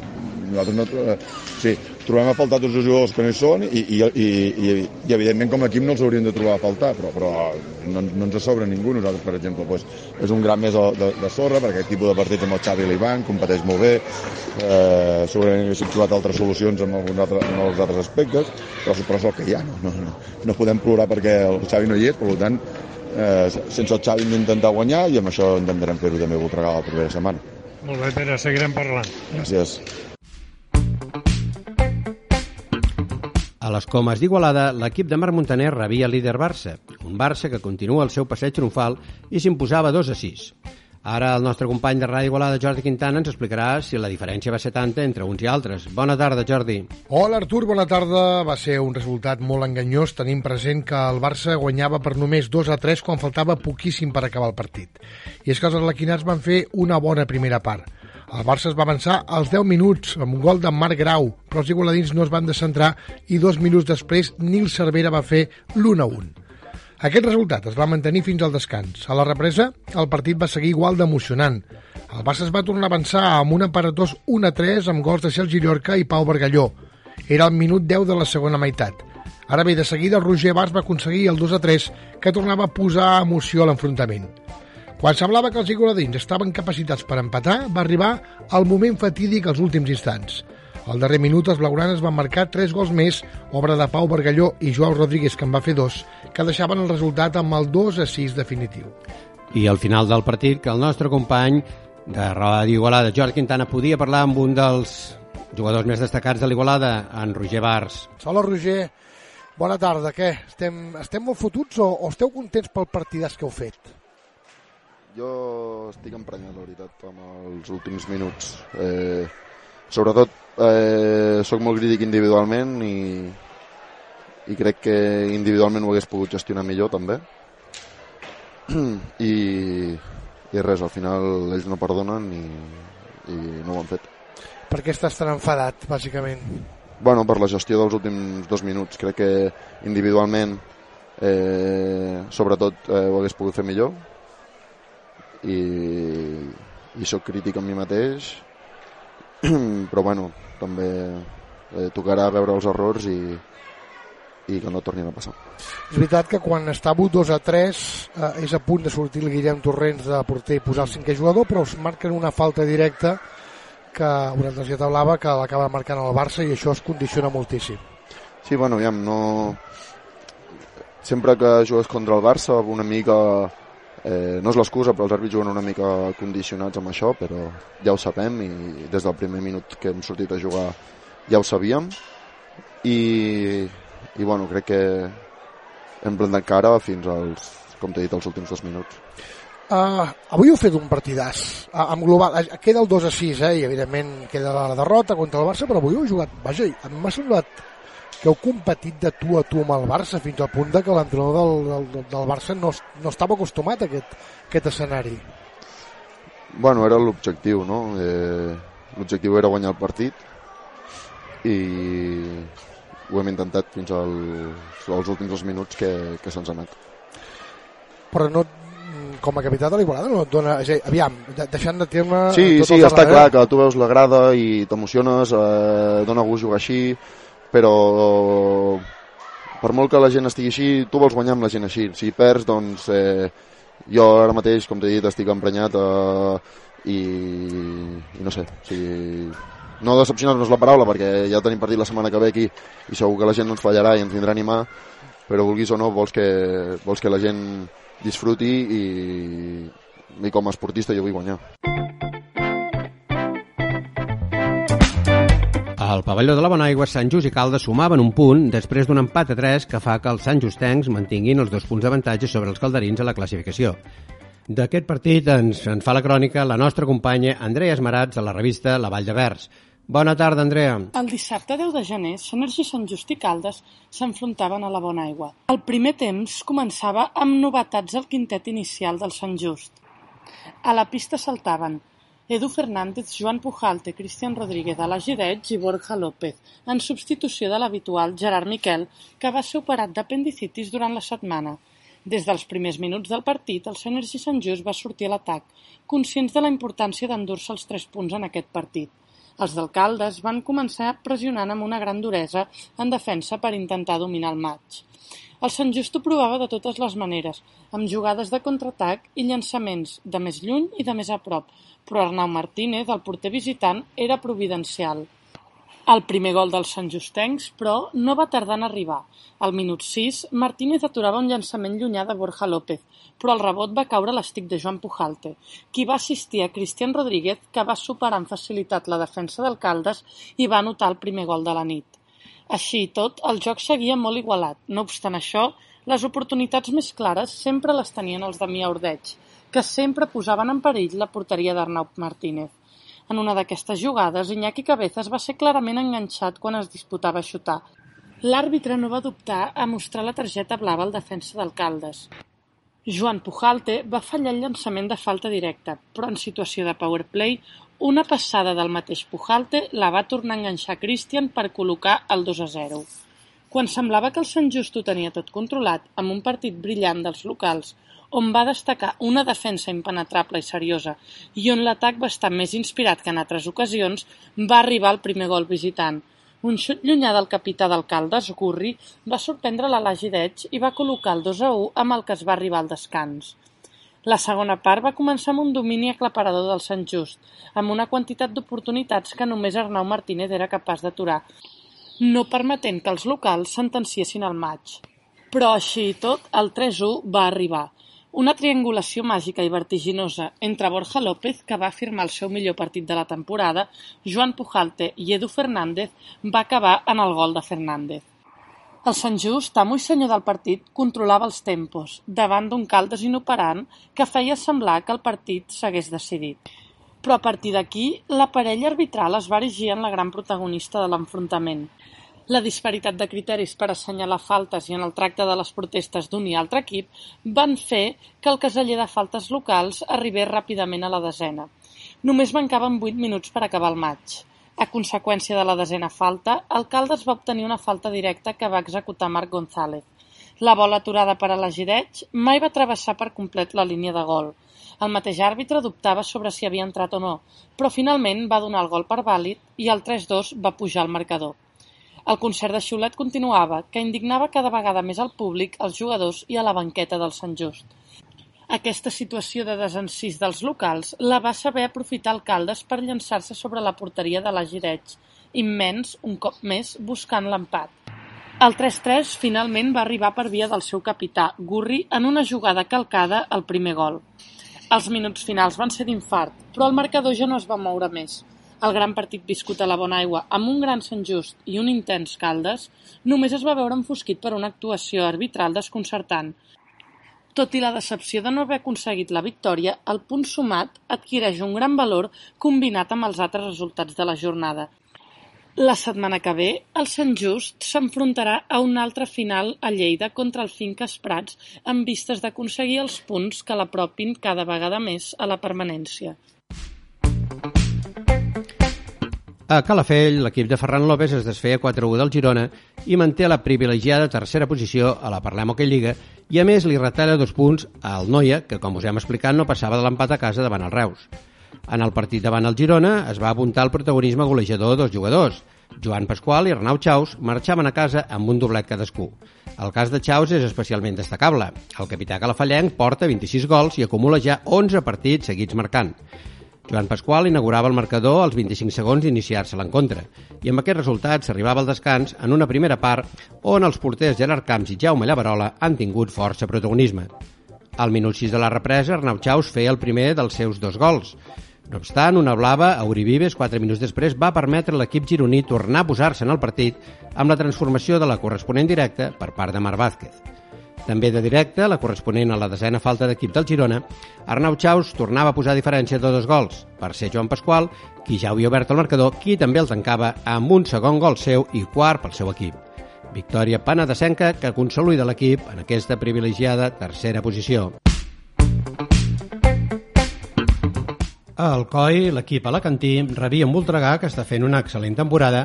nosaltres no, eh, sí, trobem a faltar tots els jugadors que no hi són i, i, i, i, i evidentment com a equip no els hauríem de trobar a faltar, però, però no, no ens sobra ningú, nosaltres per exemple pues, és un gran més de, de, de sorra perquè aquest tipus de partits amb el Xavi i l'Ivan competeix molt bé, eh, segurament haguéssim trobat altres solucions en alguns altres, en els altres aspectes, però, però és el que hi ha, no, no, no, no podem plorar perquè el Xavi no hi és, per tant eh, sense el Xavi hem d'intentar guanyar i amb això intentarem fer-ho també a Voltregà la propera setmana. Molt bé, Pere, seguirem parlant. Gràcies. A les Comes d'Igualada, l'equip de Marc Montaner rebia el líder Barça, un Barça que continua el seu passeig triomfal i s'imposava 2 a 6. Ara el nostre company de Ràdio Igualada, Jordi Quintana, ens explicarà si la diferència va ser tanta entre uns i altres. Bona tarda, Jordi. Hola, Artur, bona tarda. Va ser un resultat molt enganyós. Tenim present que el Barça guanyava per només 2 a 3 quan faltava poquíssim per acabar el partit. I és que els arlequinats van fer una bona primera part. El Barça es va avançar als 10 minuts amb un gol de Marc Grau, però els igualadins no es van descentrar i dos minuts després Nil Cervera va fer l'1 a 1. Aquest resultat es va mantenir fins al descans. A la represa, el partit va seguir igual d'emocionant. El Barça es va tornar a avançar amb un aparatós 1 a 3 amb gols de Sergi Llorca i Pau Bargalló. Era el minut 10 de la segona meitat. Ara bé, de seguida, Roger Bars va aconseguir el 2 a 3, que tornava a posar emoció a l'enfrontament. Quan semblava que els igualadins estaven capacitats per empatar, va arribar el moment fatídic als últims instants. Al darrer minut, els blaugranes van marcar tres gols més, obra de Pau Bargalló i Joao Rodríguez, que en va fer dos, que deixaven el resultat amb el 2 a 6 definitiu. I al final del partit, que el nostre company de Ràdio Igualada, Jordi Quintana, podia parlar amb un dels jugadors més destacats de l'Igualada, en Roger Bars. Hola, Roger. Bona tarda. Què? Estem, estem molt fotuts o, o esteu contents pel partidàs que heu fet? Jo estic emprenyat, la veritat, amb els últims minuts. Eh, sobretot, eh, sóc molt crític individualment i, i crec que individualment ho hagués pogut gestionar millor, també. I, i res, al final ells no perdonen i, i no ho han fet. Per què estàs tan enfadat, bàsicament? Bueno, per la gestió dels últims dos minuts. Crec que individualment, eh, sobretot, eh, ho hagués pogut fer millor i, i sóc crític amb mi mateix però bueno també eh, tocarà veure els errors i, i que no tornin a passar. És veritat que quan està 2 a 3 eh, és a punt de sortir el Guillem Torrents de porter i posar el cinquè jugador però es marquen una falta directa que una targeta blava que l'acaba marcant el Barça i això es condiciona moltíssim. Sí, bueno, aviam, no... Sempre que jugues contra el Barça una mica Eh, no és l'excusa, però els àrbits juguen una mica condicionats amb això, però ja ho sabem i des del primer minut que hem sortit a jugar ja ho sabíem i, i bueno, crec que hem plantat cara fins als, com t'he dit, els últims dos minuts. Uh, avui heu fet un partidàs uh, amb global, uh, queda el 2 a 6 eh, i evidentment queda la derrota contra el Barça però avui heu jugat, vaja, m'ha semblat que heu competit de tu a tu amb el Barça fins al punt de que l'entrenador del, del, del Barça no, no estava acostumat a aquest, aquest escenari. Bueno, era l'objectiu, no? Eh, l'objectiu era guanyar el partit i ho hem intentat fins al, als últims dos minuts que, que se'ns ha anat. Però no, com a capità de l'Igualada no et dona... És a dir, aviam, deixant de terme... Sí, tot sí, està darrere. clar que tu veus la grada i t'emociones, eh, dona gust jugar així, però per molt que la gent estigui així, tu vols guanyar amb la gent així. Si perds, doncs eh, jo ara mateix, com t'he dit, estic emprenyat eh, i, i no sé, o sigui, no decepcionar no és la paraula perquè ja tenim partit la setmana que ve aquí i segur que la gent no ens fallarà i ens tindrà a animar però vulguis o no vols que, vols que la gent disfruti i, i com a esportista jo vull guanyar. Al pavelló de la Bonaigua, Sant Just i Caldes sumaven un punt després d'un empat a 3 que fa que els Sant Justencs mantinguin els dos punts d'avantatge sobre els calderins a la classificació. D'aquest partit ens en fa la crònica la nostra companya Andrea Esmarats de la revista La Vall de Vers. Bona tarda, Andrea. El dissabte 10 de gener, Sonergi Sant Just i Caldes s'enfrontaven a la Bonaigua. El primer temps començava amb novetats al quintet inicial del Sant Just. A la pista saltaven Edu Fernández, Joan Pujalte, Cristian Rodríguez, Alagi Deig i Borja López, en substitució de l'habitual Gerard Miquel, que va ser operat d'apendicitis durant la setmana. Des dels primers minuts del partit, el Sonergi Sant Just va sortir a l'atac, conscients de la importància d'endur-se els tres punts en aquest partit. Els d'Alcaldes van començar pressionant amb una gran duresa en defensa per intentar dominar el maig. El Sant Just ho provava de totes les maneres, amb jugades de contraatac i llançaments de més lluny i de més a prop, però Arnau Martínez, el porter visitant, era providencial. El primer gol dels santjustencs, però, no va tardar en arribar. Al minut 6, Martínez aturava un llançament llunyà de Borja López, però el rebot va caure a l'estic de Joan Pujalte, qui va assistir a Cristian Rodríguez, que va superar amb facilitat la defensa del Caldes i va anotar el primer gol de la nit. Així i tot, el joc seguia molt igualat. No obstant això, les oportunitats més clares sempre les tenien els de Mia Ordeig, que sempre posaven en perill la porteria d'Arnau Martínez. En una d'aquestes jugades, Iñaki Cabezas va ser clarament enganxat quan es disputava xutar. L'àrbitre no va dubtar a mostrar la targeta blava al defensa d'Alcaldes. Joan Pujalte va fallar el llançament de falta directa, però en situació de power play, una passada del mateix Pujalte la va tornar a enganxar Christian per col·locar el 2 a 0. Quan semblava que el Sant Just ho tenia tot controlat, amb un partit brillant dels locals, on va destacar una defensa impenetrable i seriosa i on l'atac va estar més inspirat que en altres ocasions, va arribar el primer gol visitant. Un xut llunyà del capità d'Alcaldes, Gurri, va sorprendre l'Alagi d'Eig i va col·locar el 2 a 1 amb el que es va arribar al descans. La segona part va començar amb un domini aclaparador del Sant Just, amb una quantitat d'oportunitats que només Arnau Martínez era capaç d'aturar, no permetent que els locals sentenciessin el maig. Però així i tot, el 3-1 va arribar, una triangulació màgica i vertiginosa entre Borja López, que va firmar el seu millor partit de la temporada, Joan Pujalte i Edu Fernández va acabar en el gol de Fernández. El Sant Just, amo i senyor del partit, controlava els tempos, davant d'un Caldes inoperant que feia semblar que el partit s'hagués decidit. Però a partir d'aquí, la parella arbitral es va erigir en la gran protagonista de l'enfrontament. La disparitat de criteris per assenyalar faltes i en el tracte de les protestes d'un i altre equip van fer que el caseller de faltes locals arribés ràpidament a la desena. Només mancaven 8 minuts per acabar el maig. A conseqüència de la desena falta, el Caldes va obtenir una falta directa que va executar Marc González. La bola aturada per a la Gireig mai va travessar per complet la línia de gol. El mateix àrbitre dubtava sobre si havia entrat o no, però finalment va donar el gol per vàlid i el 3-2 va pujar al marcador. El concert de xiulet continuava, que indignava cada vegada més al públic, als jugadors i a la banqueta del Sant Just. Aquesta situació de desencís dels locals la va saber aprofitar Alcaldes per llançar-se sobre la porteria de la Gireig, immens, un cop més, buscant l'empat. El 3-3 finalment va arribar per via del seu capità, Gurri, en una jugada calcada al primer gol. Els minuts finals van ser d'infart, però el marcador ja no es va moure més. El gran partit viscut a la Bonaigua amb un gran Sant Just i un intens Caldes només es va veure enfosquit per una actuació arbitral desconcertant. Tot i la decepció de no haver aconseguit la victòria, el punt sumat adquireix un gran valor combinat amb els altres resultats de la jornada. La setmana que ve, el Sant Just s'enfrontarà a una altra final a Lleida contra el Finques Prats amb vistes d'aconseguir els punts que l'apropin cada vegada més a la permanència. A Calafell, l'equip de Ferran López es desfeia 4-1 del Girona i manté la privilegiada tercera posició a la Parlem Hockey Lliga i a més li retalla dos punts al Noia, que com us hem explicat no passava de l'empat a casa davant el Reus. En el partit davant el Girona es va apuntar el protagonisme golejador dels jugadors. Joan Pasqual i Arnau Chaus marxaven a casa amb un doblet cadascú. El cas de Chaus és especialment destacable. El capità calafallenc porta 26 gols i acumula ja 11 partits seguits marcant. Joan Pasqual inaugurava el marcador als 25 segons d'iniciar-se l'encontre, i amb aquest resultat s'arribava al descans en una primera part on els porters Gerard Camps i Jaume Llavarola han tingut força protagonisme. Al minut 6 de la represa, Arnau Chaus feia el primer dels seus dos gols. No obstant, una blava a Uribives, 4 minuts després, va permetre a l'equip gironí tornar a posar-se en el partit amb la transformació de la corresponent directa per part de Mar Vázquez. També de directe, la corresponent a la desena falta d'equip del Girona, Arnau Chaus tornava a posar diferència de dos gols, per ser Joan Pasqual, qui ja havia obert el marcador, qui també el tancava amb un segon gol seu i quart pel seu equip. Victòria penedesenca que consolida l'equip en aquesta privilegiada tercera posició. A Alcoi, l'equip alacantí rebia un Voltregà que està fent una excel·lent temporada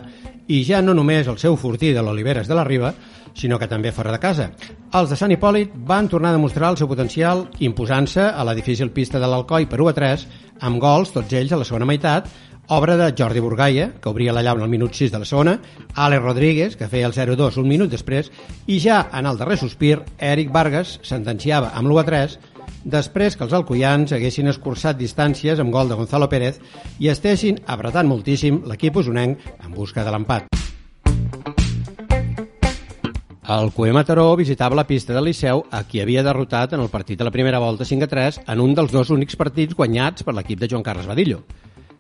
i ja no només el seu fortí de l'Oliveres de la Riba, sinó que també fora de casa. Els de Sant Hipòlit van tornar a demostrar el seu potencial imposant-se a la difícil pista de l'Alcoi per 1 a 3 amb gols, tots ells a la segona meitat, obra de Jordi Burgaia, que obria la llauna al minut 6 de la segona, Ale Rodríguez, que feia el 0-2 un minut després, i ja en el darrer sospir, Eric Vargas sentenciava amb l'1-3 després que els alcoians haguessin escurçat distàncies amb gol de Gonzalo Pérez i estessin apretant moltíssim l'equip usonenc en busca de l'empat. El Cué Mataró visitava la pista del Liceu a qui havia derrotat en el partit de la primera volta 5 a 3 en un dels dos únics partits guanyats per l'equip de Joan Carles Badillo.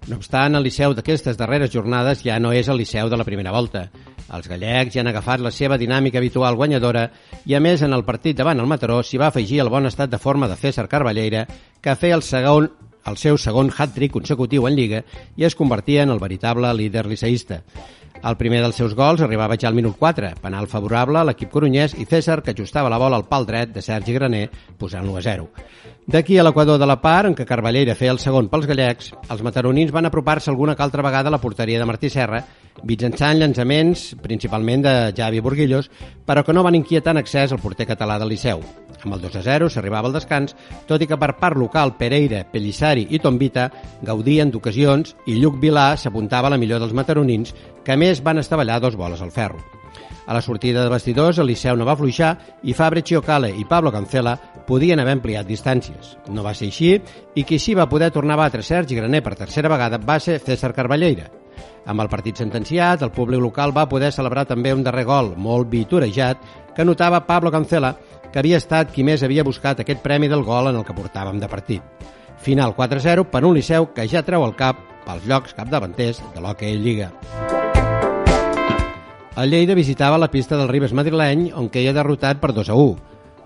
No obstant, el Liceu d'aquestes darreres jornades ja no és el Liceu de la primera volta. Els gallecs ja han agafat la seva dinàmica habitual guanyadora i, a més, en el partit davant el Mataró s'hi va afegir el bon estat de forma de César Carballeira, que feia el segon el seu segon hat-trick consecutiu en Lliga i es convertia en el veritable líder liceïsta. El primer dels seus gols arribava ja al minut 4, penal favorable a l'equip corunyès i César, que ajustava la bola al pal dret de Sergi Graner, posant-lo a 0. D'aquí a l'equador de la part, en què Carballeira feia el segon pels gallecs, els mataronins van apropar-se alguna que altra vegada a la porteria de Martí Serra, mitjançant llançaments, principalment de Javi Burguillos, però que no van inquietar en excés el porter català del Liceu. Amb el 2 a 0 s'arribava al descans, tot i que per part local Pereira, Pellissari i Tombita gaudien d'ocasions i Lluc Vilà s'apuntava a la millor dels mataronins, que més van estavellar dos boles al ferro. A la sortida de vestidors, el Liceu no va fluixar i Fabre Chiocale i Pablo Cancela podien haver ampliat distàncies. No va ser així i qui sí va poder tornar a batre Sergi Graner per tercera vegada va ser César Carballeira. Amb el partit sentenciat, el públic local va poder celebrar també un darrer gol molt vitorejat que notava Pablo Cancela, que havia estat qui més havia buscat aquest premi del gol en el que portàvem de partit. Final 4-0 per un Liceu que ja treu el cap pels llocs capdavanters de l'Hockey Lliga. El Lleida visitava la pista del Ribes madrileny on queia derrotat per 2 a 1.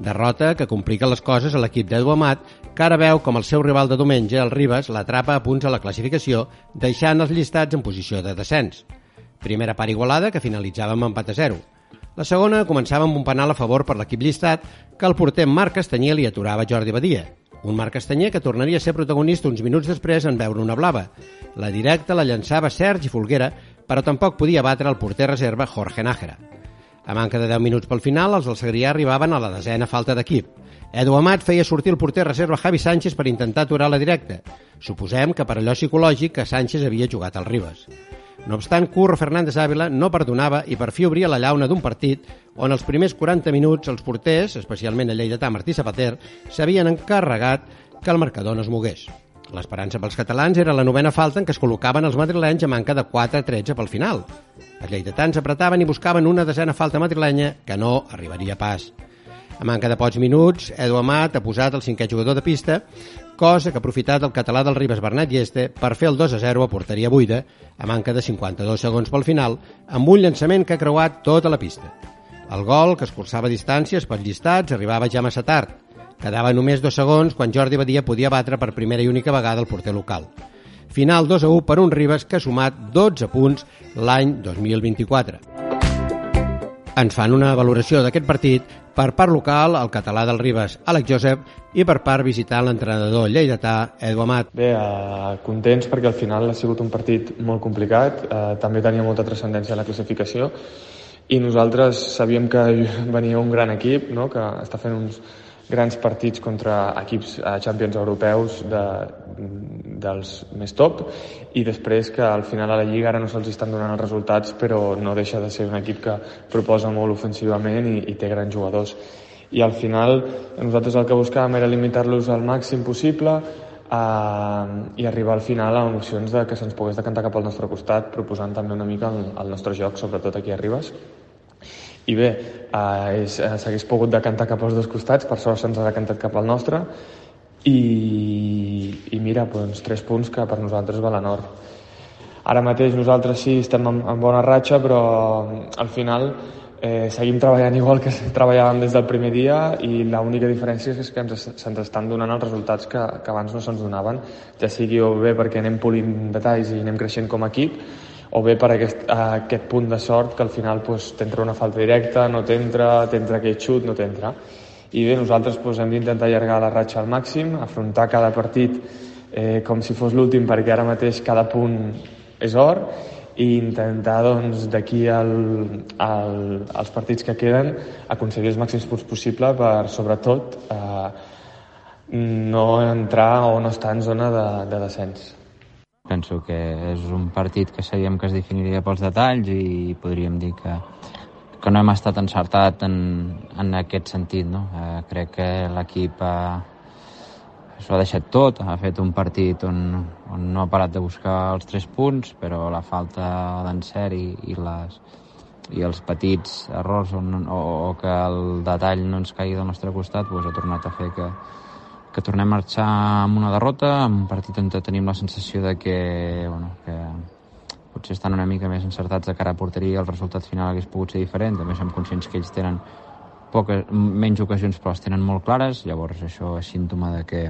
Derrota que complica les coses a l'equip d'Edu Amat, que ara veu com el seu rival de diumenge, el Ribes, l'atrapa a punts a la classificació, deixant els llistats en posició de descens. Primera part igualada que finalitzava amb empat a 0. La segona començava amb un penal a favor per l'equip llistat que el porter Marc Castanyer li aturava Jordi Badia. Un Marc Castanyer que tornaria a ser protagonista uns minuts després en veure una blava. La directa la llançava Sergi Folguera, però tampoc podia batre el porter reserva Jorge Nájera. A manca de 10 minuts pel final, els del Segrià arribaven a la desena falta d'equip. Edu Amat feia sortir el porter reserva Javi Sánchez per intentar aturar la directa. Suposem que per allò psicològic que Sánchez havia jugat al Ribes. No obstant, Curro Fernández Ávila no perdonava i per fi obria la llauna d'un partit on els primers 40 minuts els porters, especialment el lleidatà Martí Zapater, s'havien encarregat que el marcador no es mogués. L'esperança pels catalans era la novena falta en què es col·locaven els madrilenys a manca de 4-13 pel final. Els lleidatans apretaven i buscaven una desena falta madrilenya que no arribaria pas. A manca de pocs minuts, Edu Amat ha posat el cinquè jugador de pista, cosa que ha aprofitat el català del Ribes Bernat Lleste per fer el 2 a 0 a porteria buida, a manca de 52 segons pel final, amb un llançament que ha creuat tota la pista. El gol, que escurçava distàncies pels llistats, arribava ja massa tard. Quedava només dos segons quan Jordi Badia podia batre per primera i única vegada el porter local. Final 2 a 1 per un Ribes que ha sumat 12 punts l'any 2024. Ens fan una valoració d'aquest partit per part local, el català del Ribes, Àlex Josep, i per part visitant l'entrenador lleidatà, Edu Amat. Bé, eh, contents perquè al final ha sigut un partit molt complicat, eh, també tenia molta transcendència en la classificació, i nosaltres sabíem que venia un gran equip, no?, que està fent uns, grans partits contra equips eh, champions europeus de, dels més top i després que al final a la Lliga ara no se'ls estan donant els resultats però no deixa de ser un equip que proposa molt ofensivament i, i té grans jugadors i al final nosaltres el que buscàvem era limitar-los al màxim possible eh, i arribar al final a emocions de que se'ns pogués decantar cap al nostre costat, proposant també una mica el, el nostre joc, sobretot aquí a Ribes. I bé, eh, s'hagués pogut decantar cap als dos costats, per sort se'ns ha decantat cap al nostre, i, i mira, doncs, tres punts que per nosaltres valen or. Ara mateix nosaltres sí estem en, en bona ratxa, però al final eh, seguim treballant igual que treballàvem des del primer dia i l'única diferència és que ens, se'ns estan donant els resultats que, que abans no se'ns donaven, ja sigui bé perquè anem polint detalls i anem creixent com a equip, o bé per aquest, aquest punt de sort que al final pues, t'entra una falta directa, no t'entra, t'entra aquest xut, no t'entra. I bé, nosaltres pues, hem d'intentar allargar la ratxa al màxim, afrontar cada partit eh, com si fos l'últim, perquè ara mateix cada punt és or, i intentar doncs, d'aquí al, al, als partits que queden aconseguir els màxims punts possible per, sobretot, eh, no entrar o no estar en zona de, de descens. Penso que és un partit que sabíem que es definiria pels detalls i podríem dir que, que no hem estat encertat en, en aquest sentit. No? Eh, crec que l'equip ha, s'ho ha deixat tot, ha fet un partit on, on no ha parat de buscar els tres punts, però la falta d'encert i, i, les, i els petits errors on, o, o que el detall no ens caigui del nostre costat doncs ha tornat a fer que, que tornem a marxar amb una derrota, amb un partit on tenim la sensació de que, bueno, que potser estan una mica més encertats de cara a porteria, el resultat final hagués pogut ser diferent, també som conscients que ells tenen poques, menys ocasions però les tenen molt clares, llavors això és símptoma de que,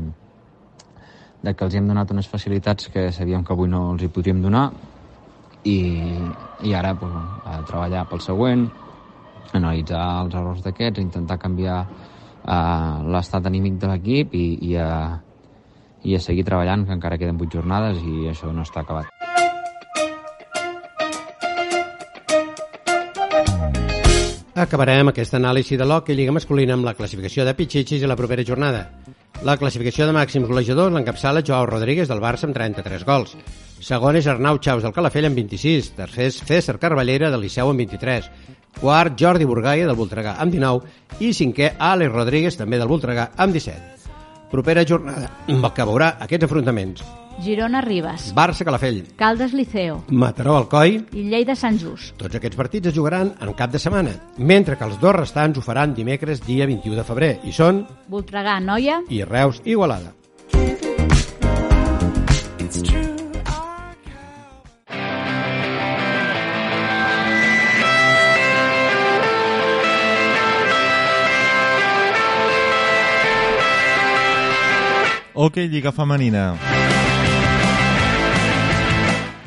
de que els hem donat unes facilitats que sabíem que avui no els hi podríem donar. I, i ara pues, a treballar pel següent, analitzar els errors d'aquests, intentar canviar uh, l'estat anímic de l'equip i, i, a, i a seguir treballant, que encara queden vuit jornades i això no està acabat. Acabarem aquesta anàlisi de l'hockey Lliga Masculina amb la classificació de Pichichis i la propera jornada. La classificació de màxims golejadors l'encapçala Joao Rodríguez del Barça amb 33 gols. Segon és Arnau Chaus del Calafell amb 26. Tercer és César Carballera del Liceu amb 23. Quart, Jordi Burgaia del Voltregà amb 19. I cinquè, Àlex Rodríguez també del Voltregà amb 17. Propera jornada que veurà aquests enfrontaments. Girona Ribes, Barça Calafell, Caldes Liceo Mataró Alcoi i Lleida Sant Just. Tots aquests partits es jugaran en cap de setmana, mentre que els dos restants ho faran dimecres dia 21 de febrer i són Voltregà Noia i Reus Igualada. Hockey Lliga Femenina.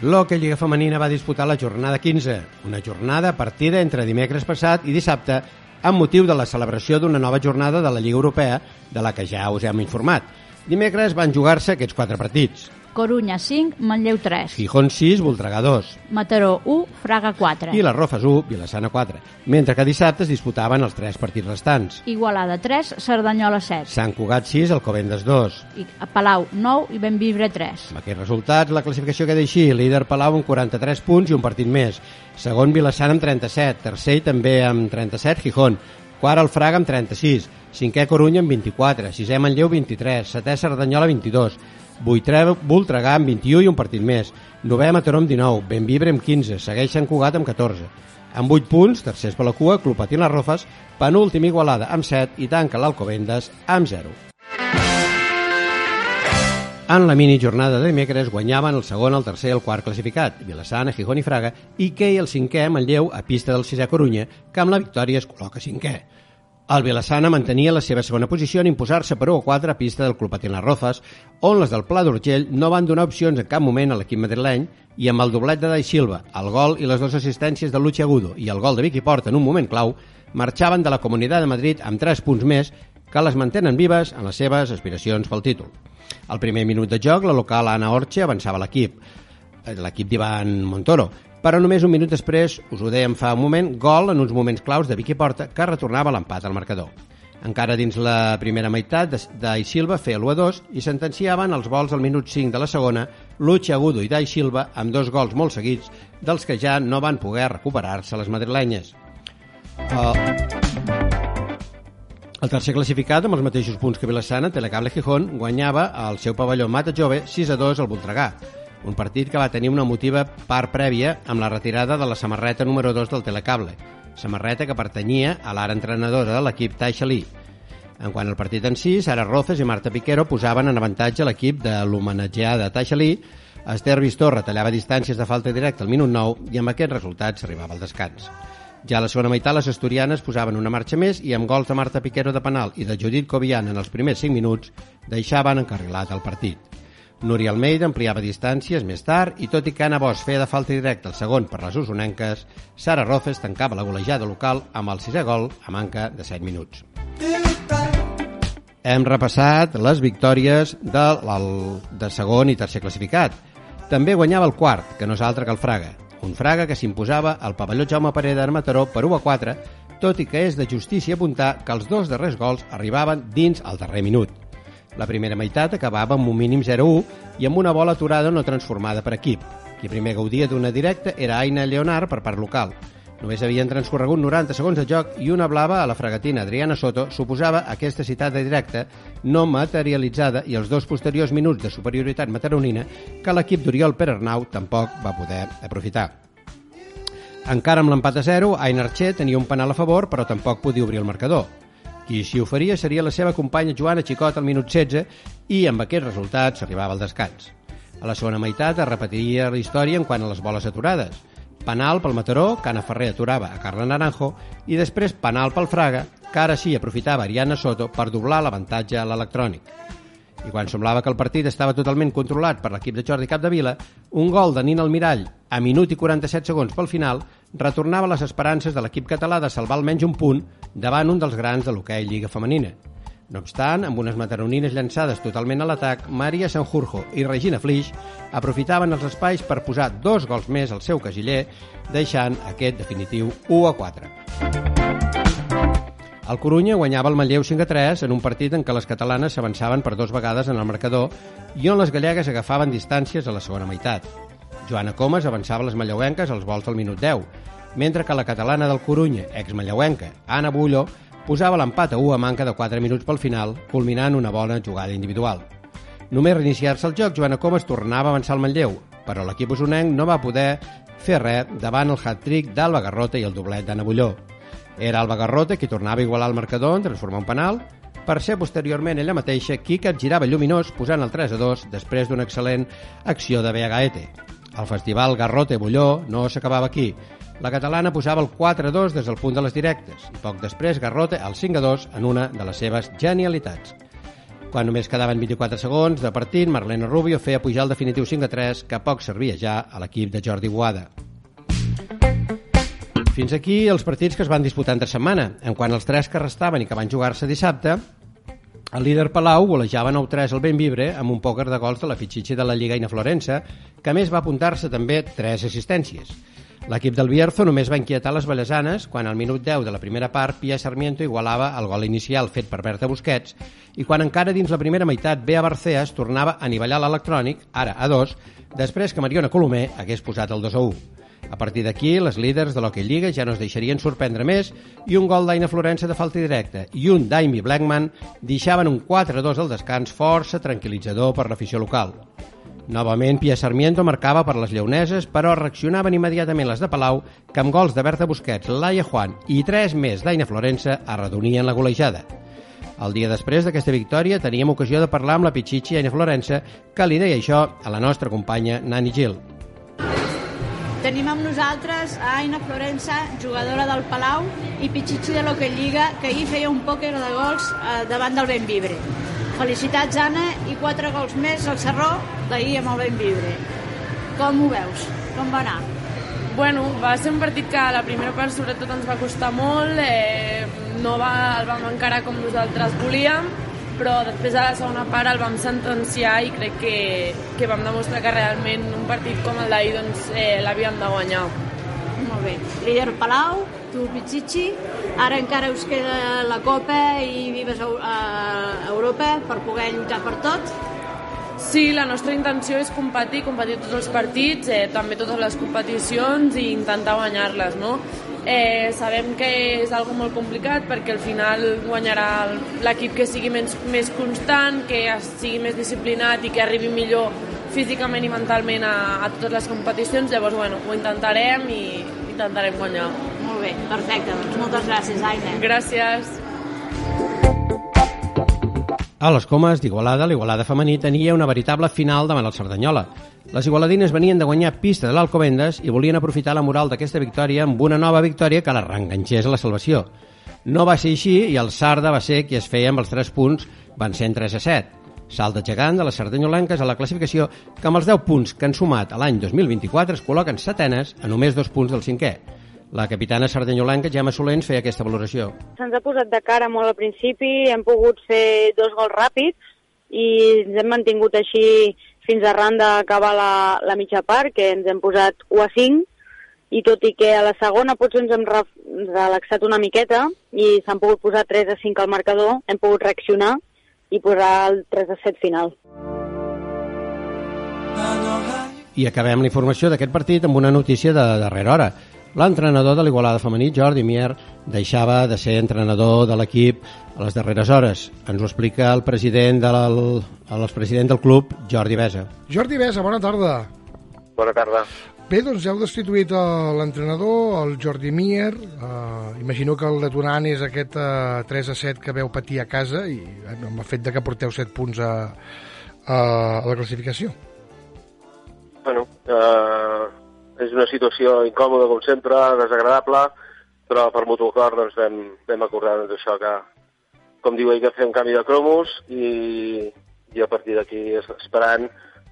L'Hockey Lliga Femenina va disputar la jornada 15, una jornada partida entre dimecres passat i dissabte amb motiu de la celebració d'una nova jornada de la Lliga Europea, de la que ja us hem informat. Dimecres van jugar-se aquests quatre partits. Corunya 5, Manlleu 3. Gijón 6, Voltregà 2. Mataró 1, Fraga 4. I les Rofes 1, Vilassana 4. Mentre que dissabte es disputaven els tres partits restants. Igualada 3, Cerdanyola 7. Sant Cugat 6, Alcobendes 2. I Palau 9 i Benvibre 3. Amb aquests resultats, la classificació queda així. Líder Palau amb 43 punts i un partit més. Segon Vilassana amb 37. Tercer també amb 37, Gijón. Quart el Fraga amb 36. Cinquè Corunya amb 24. Sisè Manlleu 23. Setè Cerdanyola 22. Vuitrè Voltregà amb 21 i un partit més. Novè Mataró amb 19. Benvibre amb 15. Segueix Sant Cugat amb 14. Amb 8 punts, tercers per la cua, Club Patí les Rofes, penúltim Igualada amb 7 i tanca l'Alcobendes amb 0. En la mini jornada de dimecres guanyaven el segon, el tercer i el quart classificat, Vilassana, Gijón i Fraga, i Kei el cinquè, Manlleu, a pista del sisè Corunya, que amb la victòria es col·loca cinquè. El Vilassana mantenia la seva segona posició en imposar-se per 1 a 4 a pista del Club Patina Rofes, on les del Pla d'Urgell no van donar opcions en cap moment a l'equip madrileny i amb el doblet de Dai Silva, el gol i les dues assistències de Luchi Agudo i el gol de Vicky Porta en un moment clau, marxaven de la Comunitat de Madrid amb 3 punts més que les mantenen vives en les seves aspiracions pel títol. Al primer minut de joc, la local Anna Orche avançava l'equip, l'equip d'Ivan Montoro, però només un minut després, us ho dèiem fa un moment, gol en uns moments claus de Vicky Porta que retornava l'empat al marcador. Encara dins la primera meitat, Dai Silva feia l'1-2 i sentenciaven els vols al minut 5 de la segona Luchi Agudo i Dai Silva amb dos gols molt seguits dels que ja no van poder recuperar-se les madrilenyes. El, El tercer classificat, amb els mateixos punts que Vilassana, Telecable Gijón, guanyava al seu pavelló Mata Jove 6 a 2 al Voltregà. Un partit que va tenir una emotiva part prèvia amb la retirada de la samarreta número 2 del Telecable, samarreta que pertanyia a l'ara entrenadora de l'equip Taixalí. En quant al partit en si, Sara Rozes i Marta Piquero posaven en avantatge l'equip de l'homenatjada Taixalí, Esther Vistor retallava distàncies de falta directa al minut 9 i amb aquests resultats s'arribava al descans. Ja a la segona meitat, les asturianes posaven una marxa més i amb gols de Marta Piquero de penal i de Judit Covian en els primers 5 minuts deixaven encarrilat el partit. Núria Almeida ampliava distàncies més tard i tot i que Anna Bosch feia de falta directa el segon per les usonenques, Sara Rozes tancava la golejada local amb el sisè gol a manca de 7 minuts. Hem repassat les victòries de, de segon i tercer classificat. També guanyava el quart, que no és altre que el Fraga, un Fraga que s'imposava al pavelló Jaume Pareda de Mataró per 1 a 4, tot i que és de justícia apuntar que els dos darrers gols arribaven dins el darrer minut. La primera meitat acabava amb un mínim 0-1 i amb una bola aturada no transformada per equip. Qui primer gaudia d'una directa era Aina Leonard per part local, Només havien transcorregut 90 segons de joc i una blava a la fregatina Adriana Soto suposava aquesta citada directa no materialitzada i els dos posteriors minuts de superioritat mataronina que l'equip d'Oriol Perarnau tampoc va poder aprofitar. Encara amb l'empat a 0, Aina Archer tenia un penal a favor, però tampoc podia obrir el marcador. Qui s'hi oferia seria la seva companya Joana Xicot al minut 16 i amb aquests resultats s'arribava al descans. A la segona meitat es repetiria la història en quant a les boles aturades – penal pel Mataró, que Anna Ferrer aturava a Carla Naranjo, i després penal pel Fraga, que ara sí aprofitava Ariana Soto per doblar l'avantatge a l'electrònic. I quan semblava que el partit estava totalment controlat per l'equip de Jordi Capdevila, un gol de Nina Almirall a minut i 47 segons pel final retornava les esperances de l'equip català de salvar almenys un punt davant un dels grans de l'hoquei Lliga Femenina. No obstant, amb unes mataronines llançades totalment a l'atac, Maria Sanjurjo i Regina Flix aprofitaven els espais per posar dos gols més al seu casiller, deixant aquest definitiu 1 a 4. El Corunya guanyava el Manlleu 5 a 3 en un partit en què les catalanes s'avançaven per dos vegades en el marcador i on les gallegues agafaven distàncies a la segona meitat. Joana Comas avançava les malleuenques als vols del minut 10, mentre que la catalana del Corunya, ex-malleuenca, Anna Bullo, posava l'empat a 1 a manca de 4 minuts pel final, culminant una bona jugada individual. Només reiniciar-se el joc, Joana Comas tornava a avançar el Manlleu, però l'equip usonenc no va poder fer res davant el hat-trick d'Alba Garrota i el doblet d'Anna Bulló. Era Alba Garrota qui tornava a igualar el marcador en transformar un penal, per ser posteriorment ella mateixa qui capgirava lluminós posant el 3 a 2 després d'una excel·lent acció de Gaete. El festival Garrota-Bulló no s'acabava aquí, la catalana posava el 4-2 des del punt de les directes i poc després Garrote el 5-2 en una de les seves genialitats. Quan només quedaven 24 segons de partit, Marlene Rubio feia pujar el definitiu 5-3 que poc servia ja a l'equip de Jordi Guada. Fins aquí els partits que es van disputar entre setmana. En quant als tres que restaven i que van jugar-se dissabte, el líder Palau golejava 9-3 al Benvibre amb un pòquer de gols de la Fitxitxi de la Lliga Ina Florença, que més va apuntar-se també 3 assistències. L'equip del Bierzo només va inquietar les Vallesanes quan al minut 10 de la primera part Pia Sarmiento igualava el gol inicial fet per Berta Busquets i quan encara dins la primera meitat Bea Barceas tornava a anivellar l'electrònic, ara a 2, després que Mariona Colomer hagués posat el 2 a 1. A partir d'aquí, les líders de l'Hockey Lliga ja no es deixarien sorprendre més i un gol d'Aina Florença de falta directa i un d'Amy Blackman deixaven un 4-2 al descans força tranquil·litzador per l'afició local. Novament, Pia Sarmiento marcava per les lleoneses, però reaccionaven immediatament les de Palau, que amb gols de Berta Busquets, Laia Juan i tres més d'Aina Florença arredonien la golejada. El dia després d'aquesta victòria teníem ocasió de parlar amb la Pichichi Aina Florença, que li deia això a la nostra companya Nani Gil. Tenim amb nosaltres a Aina Florença, jugadora del Palau, i Pichichi de l'Hockey que ahir feia un pòquer de gols eh, davant del Benvibre. Felicitats, Anna, i quatre gols més al Serró d'ahir amb el Benvibre. Com ho veus? Com va anar? Bueno, va ser un partit que la primera part sobretot ens va costar molt, eh, no va, el vam encarar com nosaltres volíem, però després a la segona part el vam sentenciar i crec que, que vam demostrar que realment un partit com el d'ahir doncs, eh, l'havíem de guanyar. Molt bé. Líder Palau, tu Pichichi, ara encara us queda la Copa i vives a Europa per poder lluitar per tot? Sí, la nostra intenció és competir, competir tots els partits, eh, també totes les competicions i intentar guanyar-les, no? Eh, sabem que és algo molt complicat perquè al final guanyarà l'equip que sigui més, més constant, que sigui més disciplinat i que arribi millor físicament i mentalment a, a totes les competicions, llavors bueno, ho intentarem i intentarem guanyar. Molt bé, perfecte, doncs moltes gràcies, Aina. Gràcies. A les comes d'Igualada, l'Igualada femení tenia una veritable final davant el Cerdanyola. Les igualadines venien de guanyar pista de l'Alcobendes i volien aprofitar la moral d'aquesta victòria amb una nova victòria que les reenganxés a la salvació. No va ser així i el Sarda va ser qui es feia amb els 3 punts, van ser en 3 a 7. Salt de gegant de les sardanyolenques a la classificació que amb els 10 punts que han sumat a l'any 2024 es col·loquen setenes a només dos punts del cinquè. La capitana sardanyolenca, Gemma Solens, feia aquesta valoració. Se'ns ha posat de cara molt al principi, hem pogut fer dos gols ràpids i ens hem mantingut així fins arran d'acabar la, la mitja part, que ens hem posat 1 a 5, i tot i que a la segona potser ens hem relaxat una miqueta i s'han pogut posar 3 a 5 al marcador, hem pogut reaccionar i posar el 3 a 7 final. I acabem la informació d'aquest partit amb una notícia de darrera hora. L'entrenador de l'Igualada femení, Jordi Mier, deixava de ser entrenador de l'equip a les darreres hores. Ens ho explica el president, del, el president del club, Jordi Besa. Jordi Besa, bona tarda. Bona tarda. Bé, doncs ja heu destituït l'entrenador, el Jordi Mier. Uh, imagino que el detonant és aquest uh, 3 a 7 que veu patir a casa i uh, amb el fet de que porteu 7 punts a, a, a la classificació. Bueno, uh, és una situació incòmoda, com sempre, desagradable, però per mutu acord doncs, vam, vam acordar doncs, això que, com diu ell, que fem canvi de cromos i, i a partir d'aquí esperant,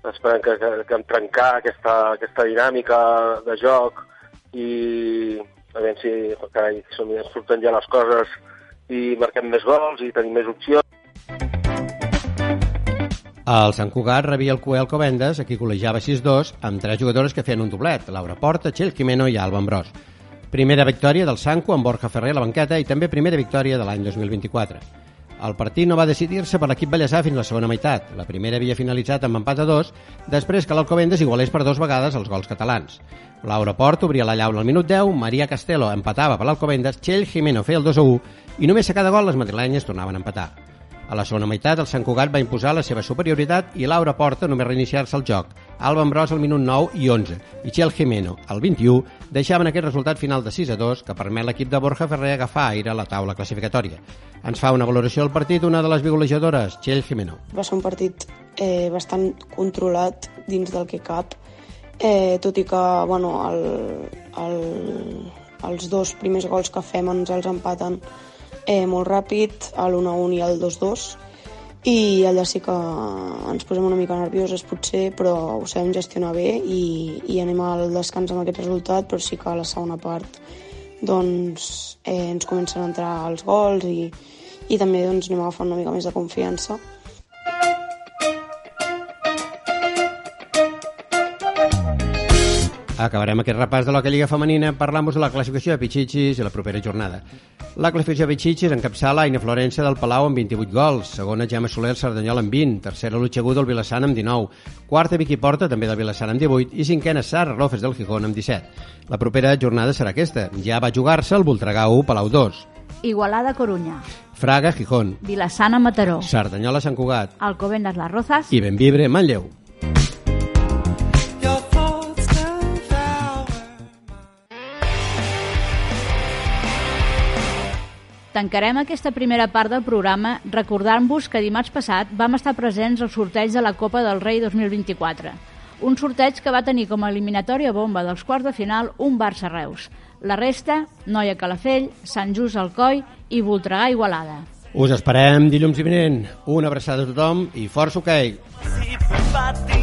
esperant que, que, que em trencar aquesta, aquesta dinàmica de joc i a veure si carai, som, surten ja les coses i marquem més gols i tenim més opcions. El Sant Cugat rebia el Cué Alcobendes, a qui col·legiava 6-2, amb tres jugadores que feien un doblet, Laura Porta, Txell Jimeno i Alba Ambrós. Primera victòria del Sanco amb Borja Ferrer a la banqueta i també primera victòria de l'any 2024. El partit no va decidir-se per l'equip ballesà fins la segona meitat. La primera havia finalitzat amb empat a dos, després que l'Alcobendes igualés per dos vegades els gols catalans. Laura Port obria la llauna al minut 10, Maria Castelo empatava per l'Alcobendes, Txell Jimeno feia el 2 a 1 i només a cada gol les madrilenyes tornaven a empatar. A la segona meitat, el Sant Cugat va imposar la seva superioritat i Laura Porta només reiniciar-se el joc. Alba Ambrós al minut 9 i 11 i Txell Jimeno al 21 deixaven aquest resultat final de 6 a 2 que permet l'equip de Borja Ferrer agafar aire a la taula classificatòria. Ens fa una valoració del partit una de les vigolejadores, Txell Jimeno. Va ser un partit eh, bastant controlat dins del que cap, eh, tot i que bueno, el, el, els dos primers gols que fem ens els empaten eh, molt ràpid, a l'1-1 i al 2-2, i allà sí que ens posem una mica nervioses potser, però ho sabem gestionar bé i, i anem al descans amb aquest resultat, però sí que a la segona part doncs, eh, ens comencen a entrar els gols i, i també doncs, anem agafant una mica més de confiança. Acabarem aquest repàs de la Lliga Femenina parlant-vos de la classificació de Pichichis i la propera jornada. La classificació de Pichichis encapçala Aina Florença del Palau amb 28 gols, segona Gemma Soler Cerdanyola amb 20, tercera Lutxegú del Vilassant amb 19, quarta Vicky Porta també del Vilassant amb 18 i cinquena Sara Rofes del Gijón amb 17. La propera jornada serà aquesta. Ja va jugar-se el Voltregà 1 Palau 2. Igualada Coruña, Fraga Gijón, Vilassana Mataró, Cerdanyola Sant Cugat Alcobendas Las Rozas i Benvibre Manlleu. Tancarem aquesta primera part del programa recordant-vos que dimarts passat vam estar presents al sorteig de la Copa del Rei 2024. Un sorteig que va tenir com a eliminatòria bomba dels quarts de final un Barça-Reus. La resta, Noia Calafell, Sant Just Alcoi i Voltregà Igualada. Us esperem dilluns i vinent. Una abraçada a tothom i força hoquei. Okay.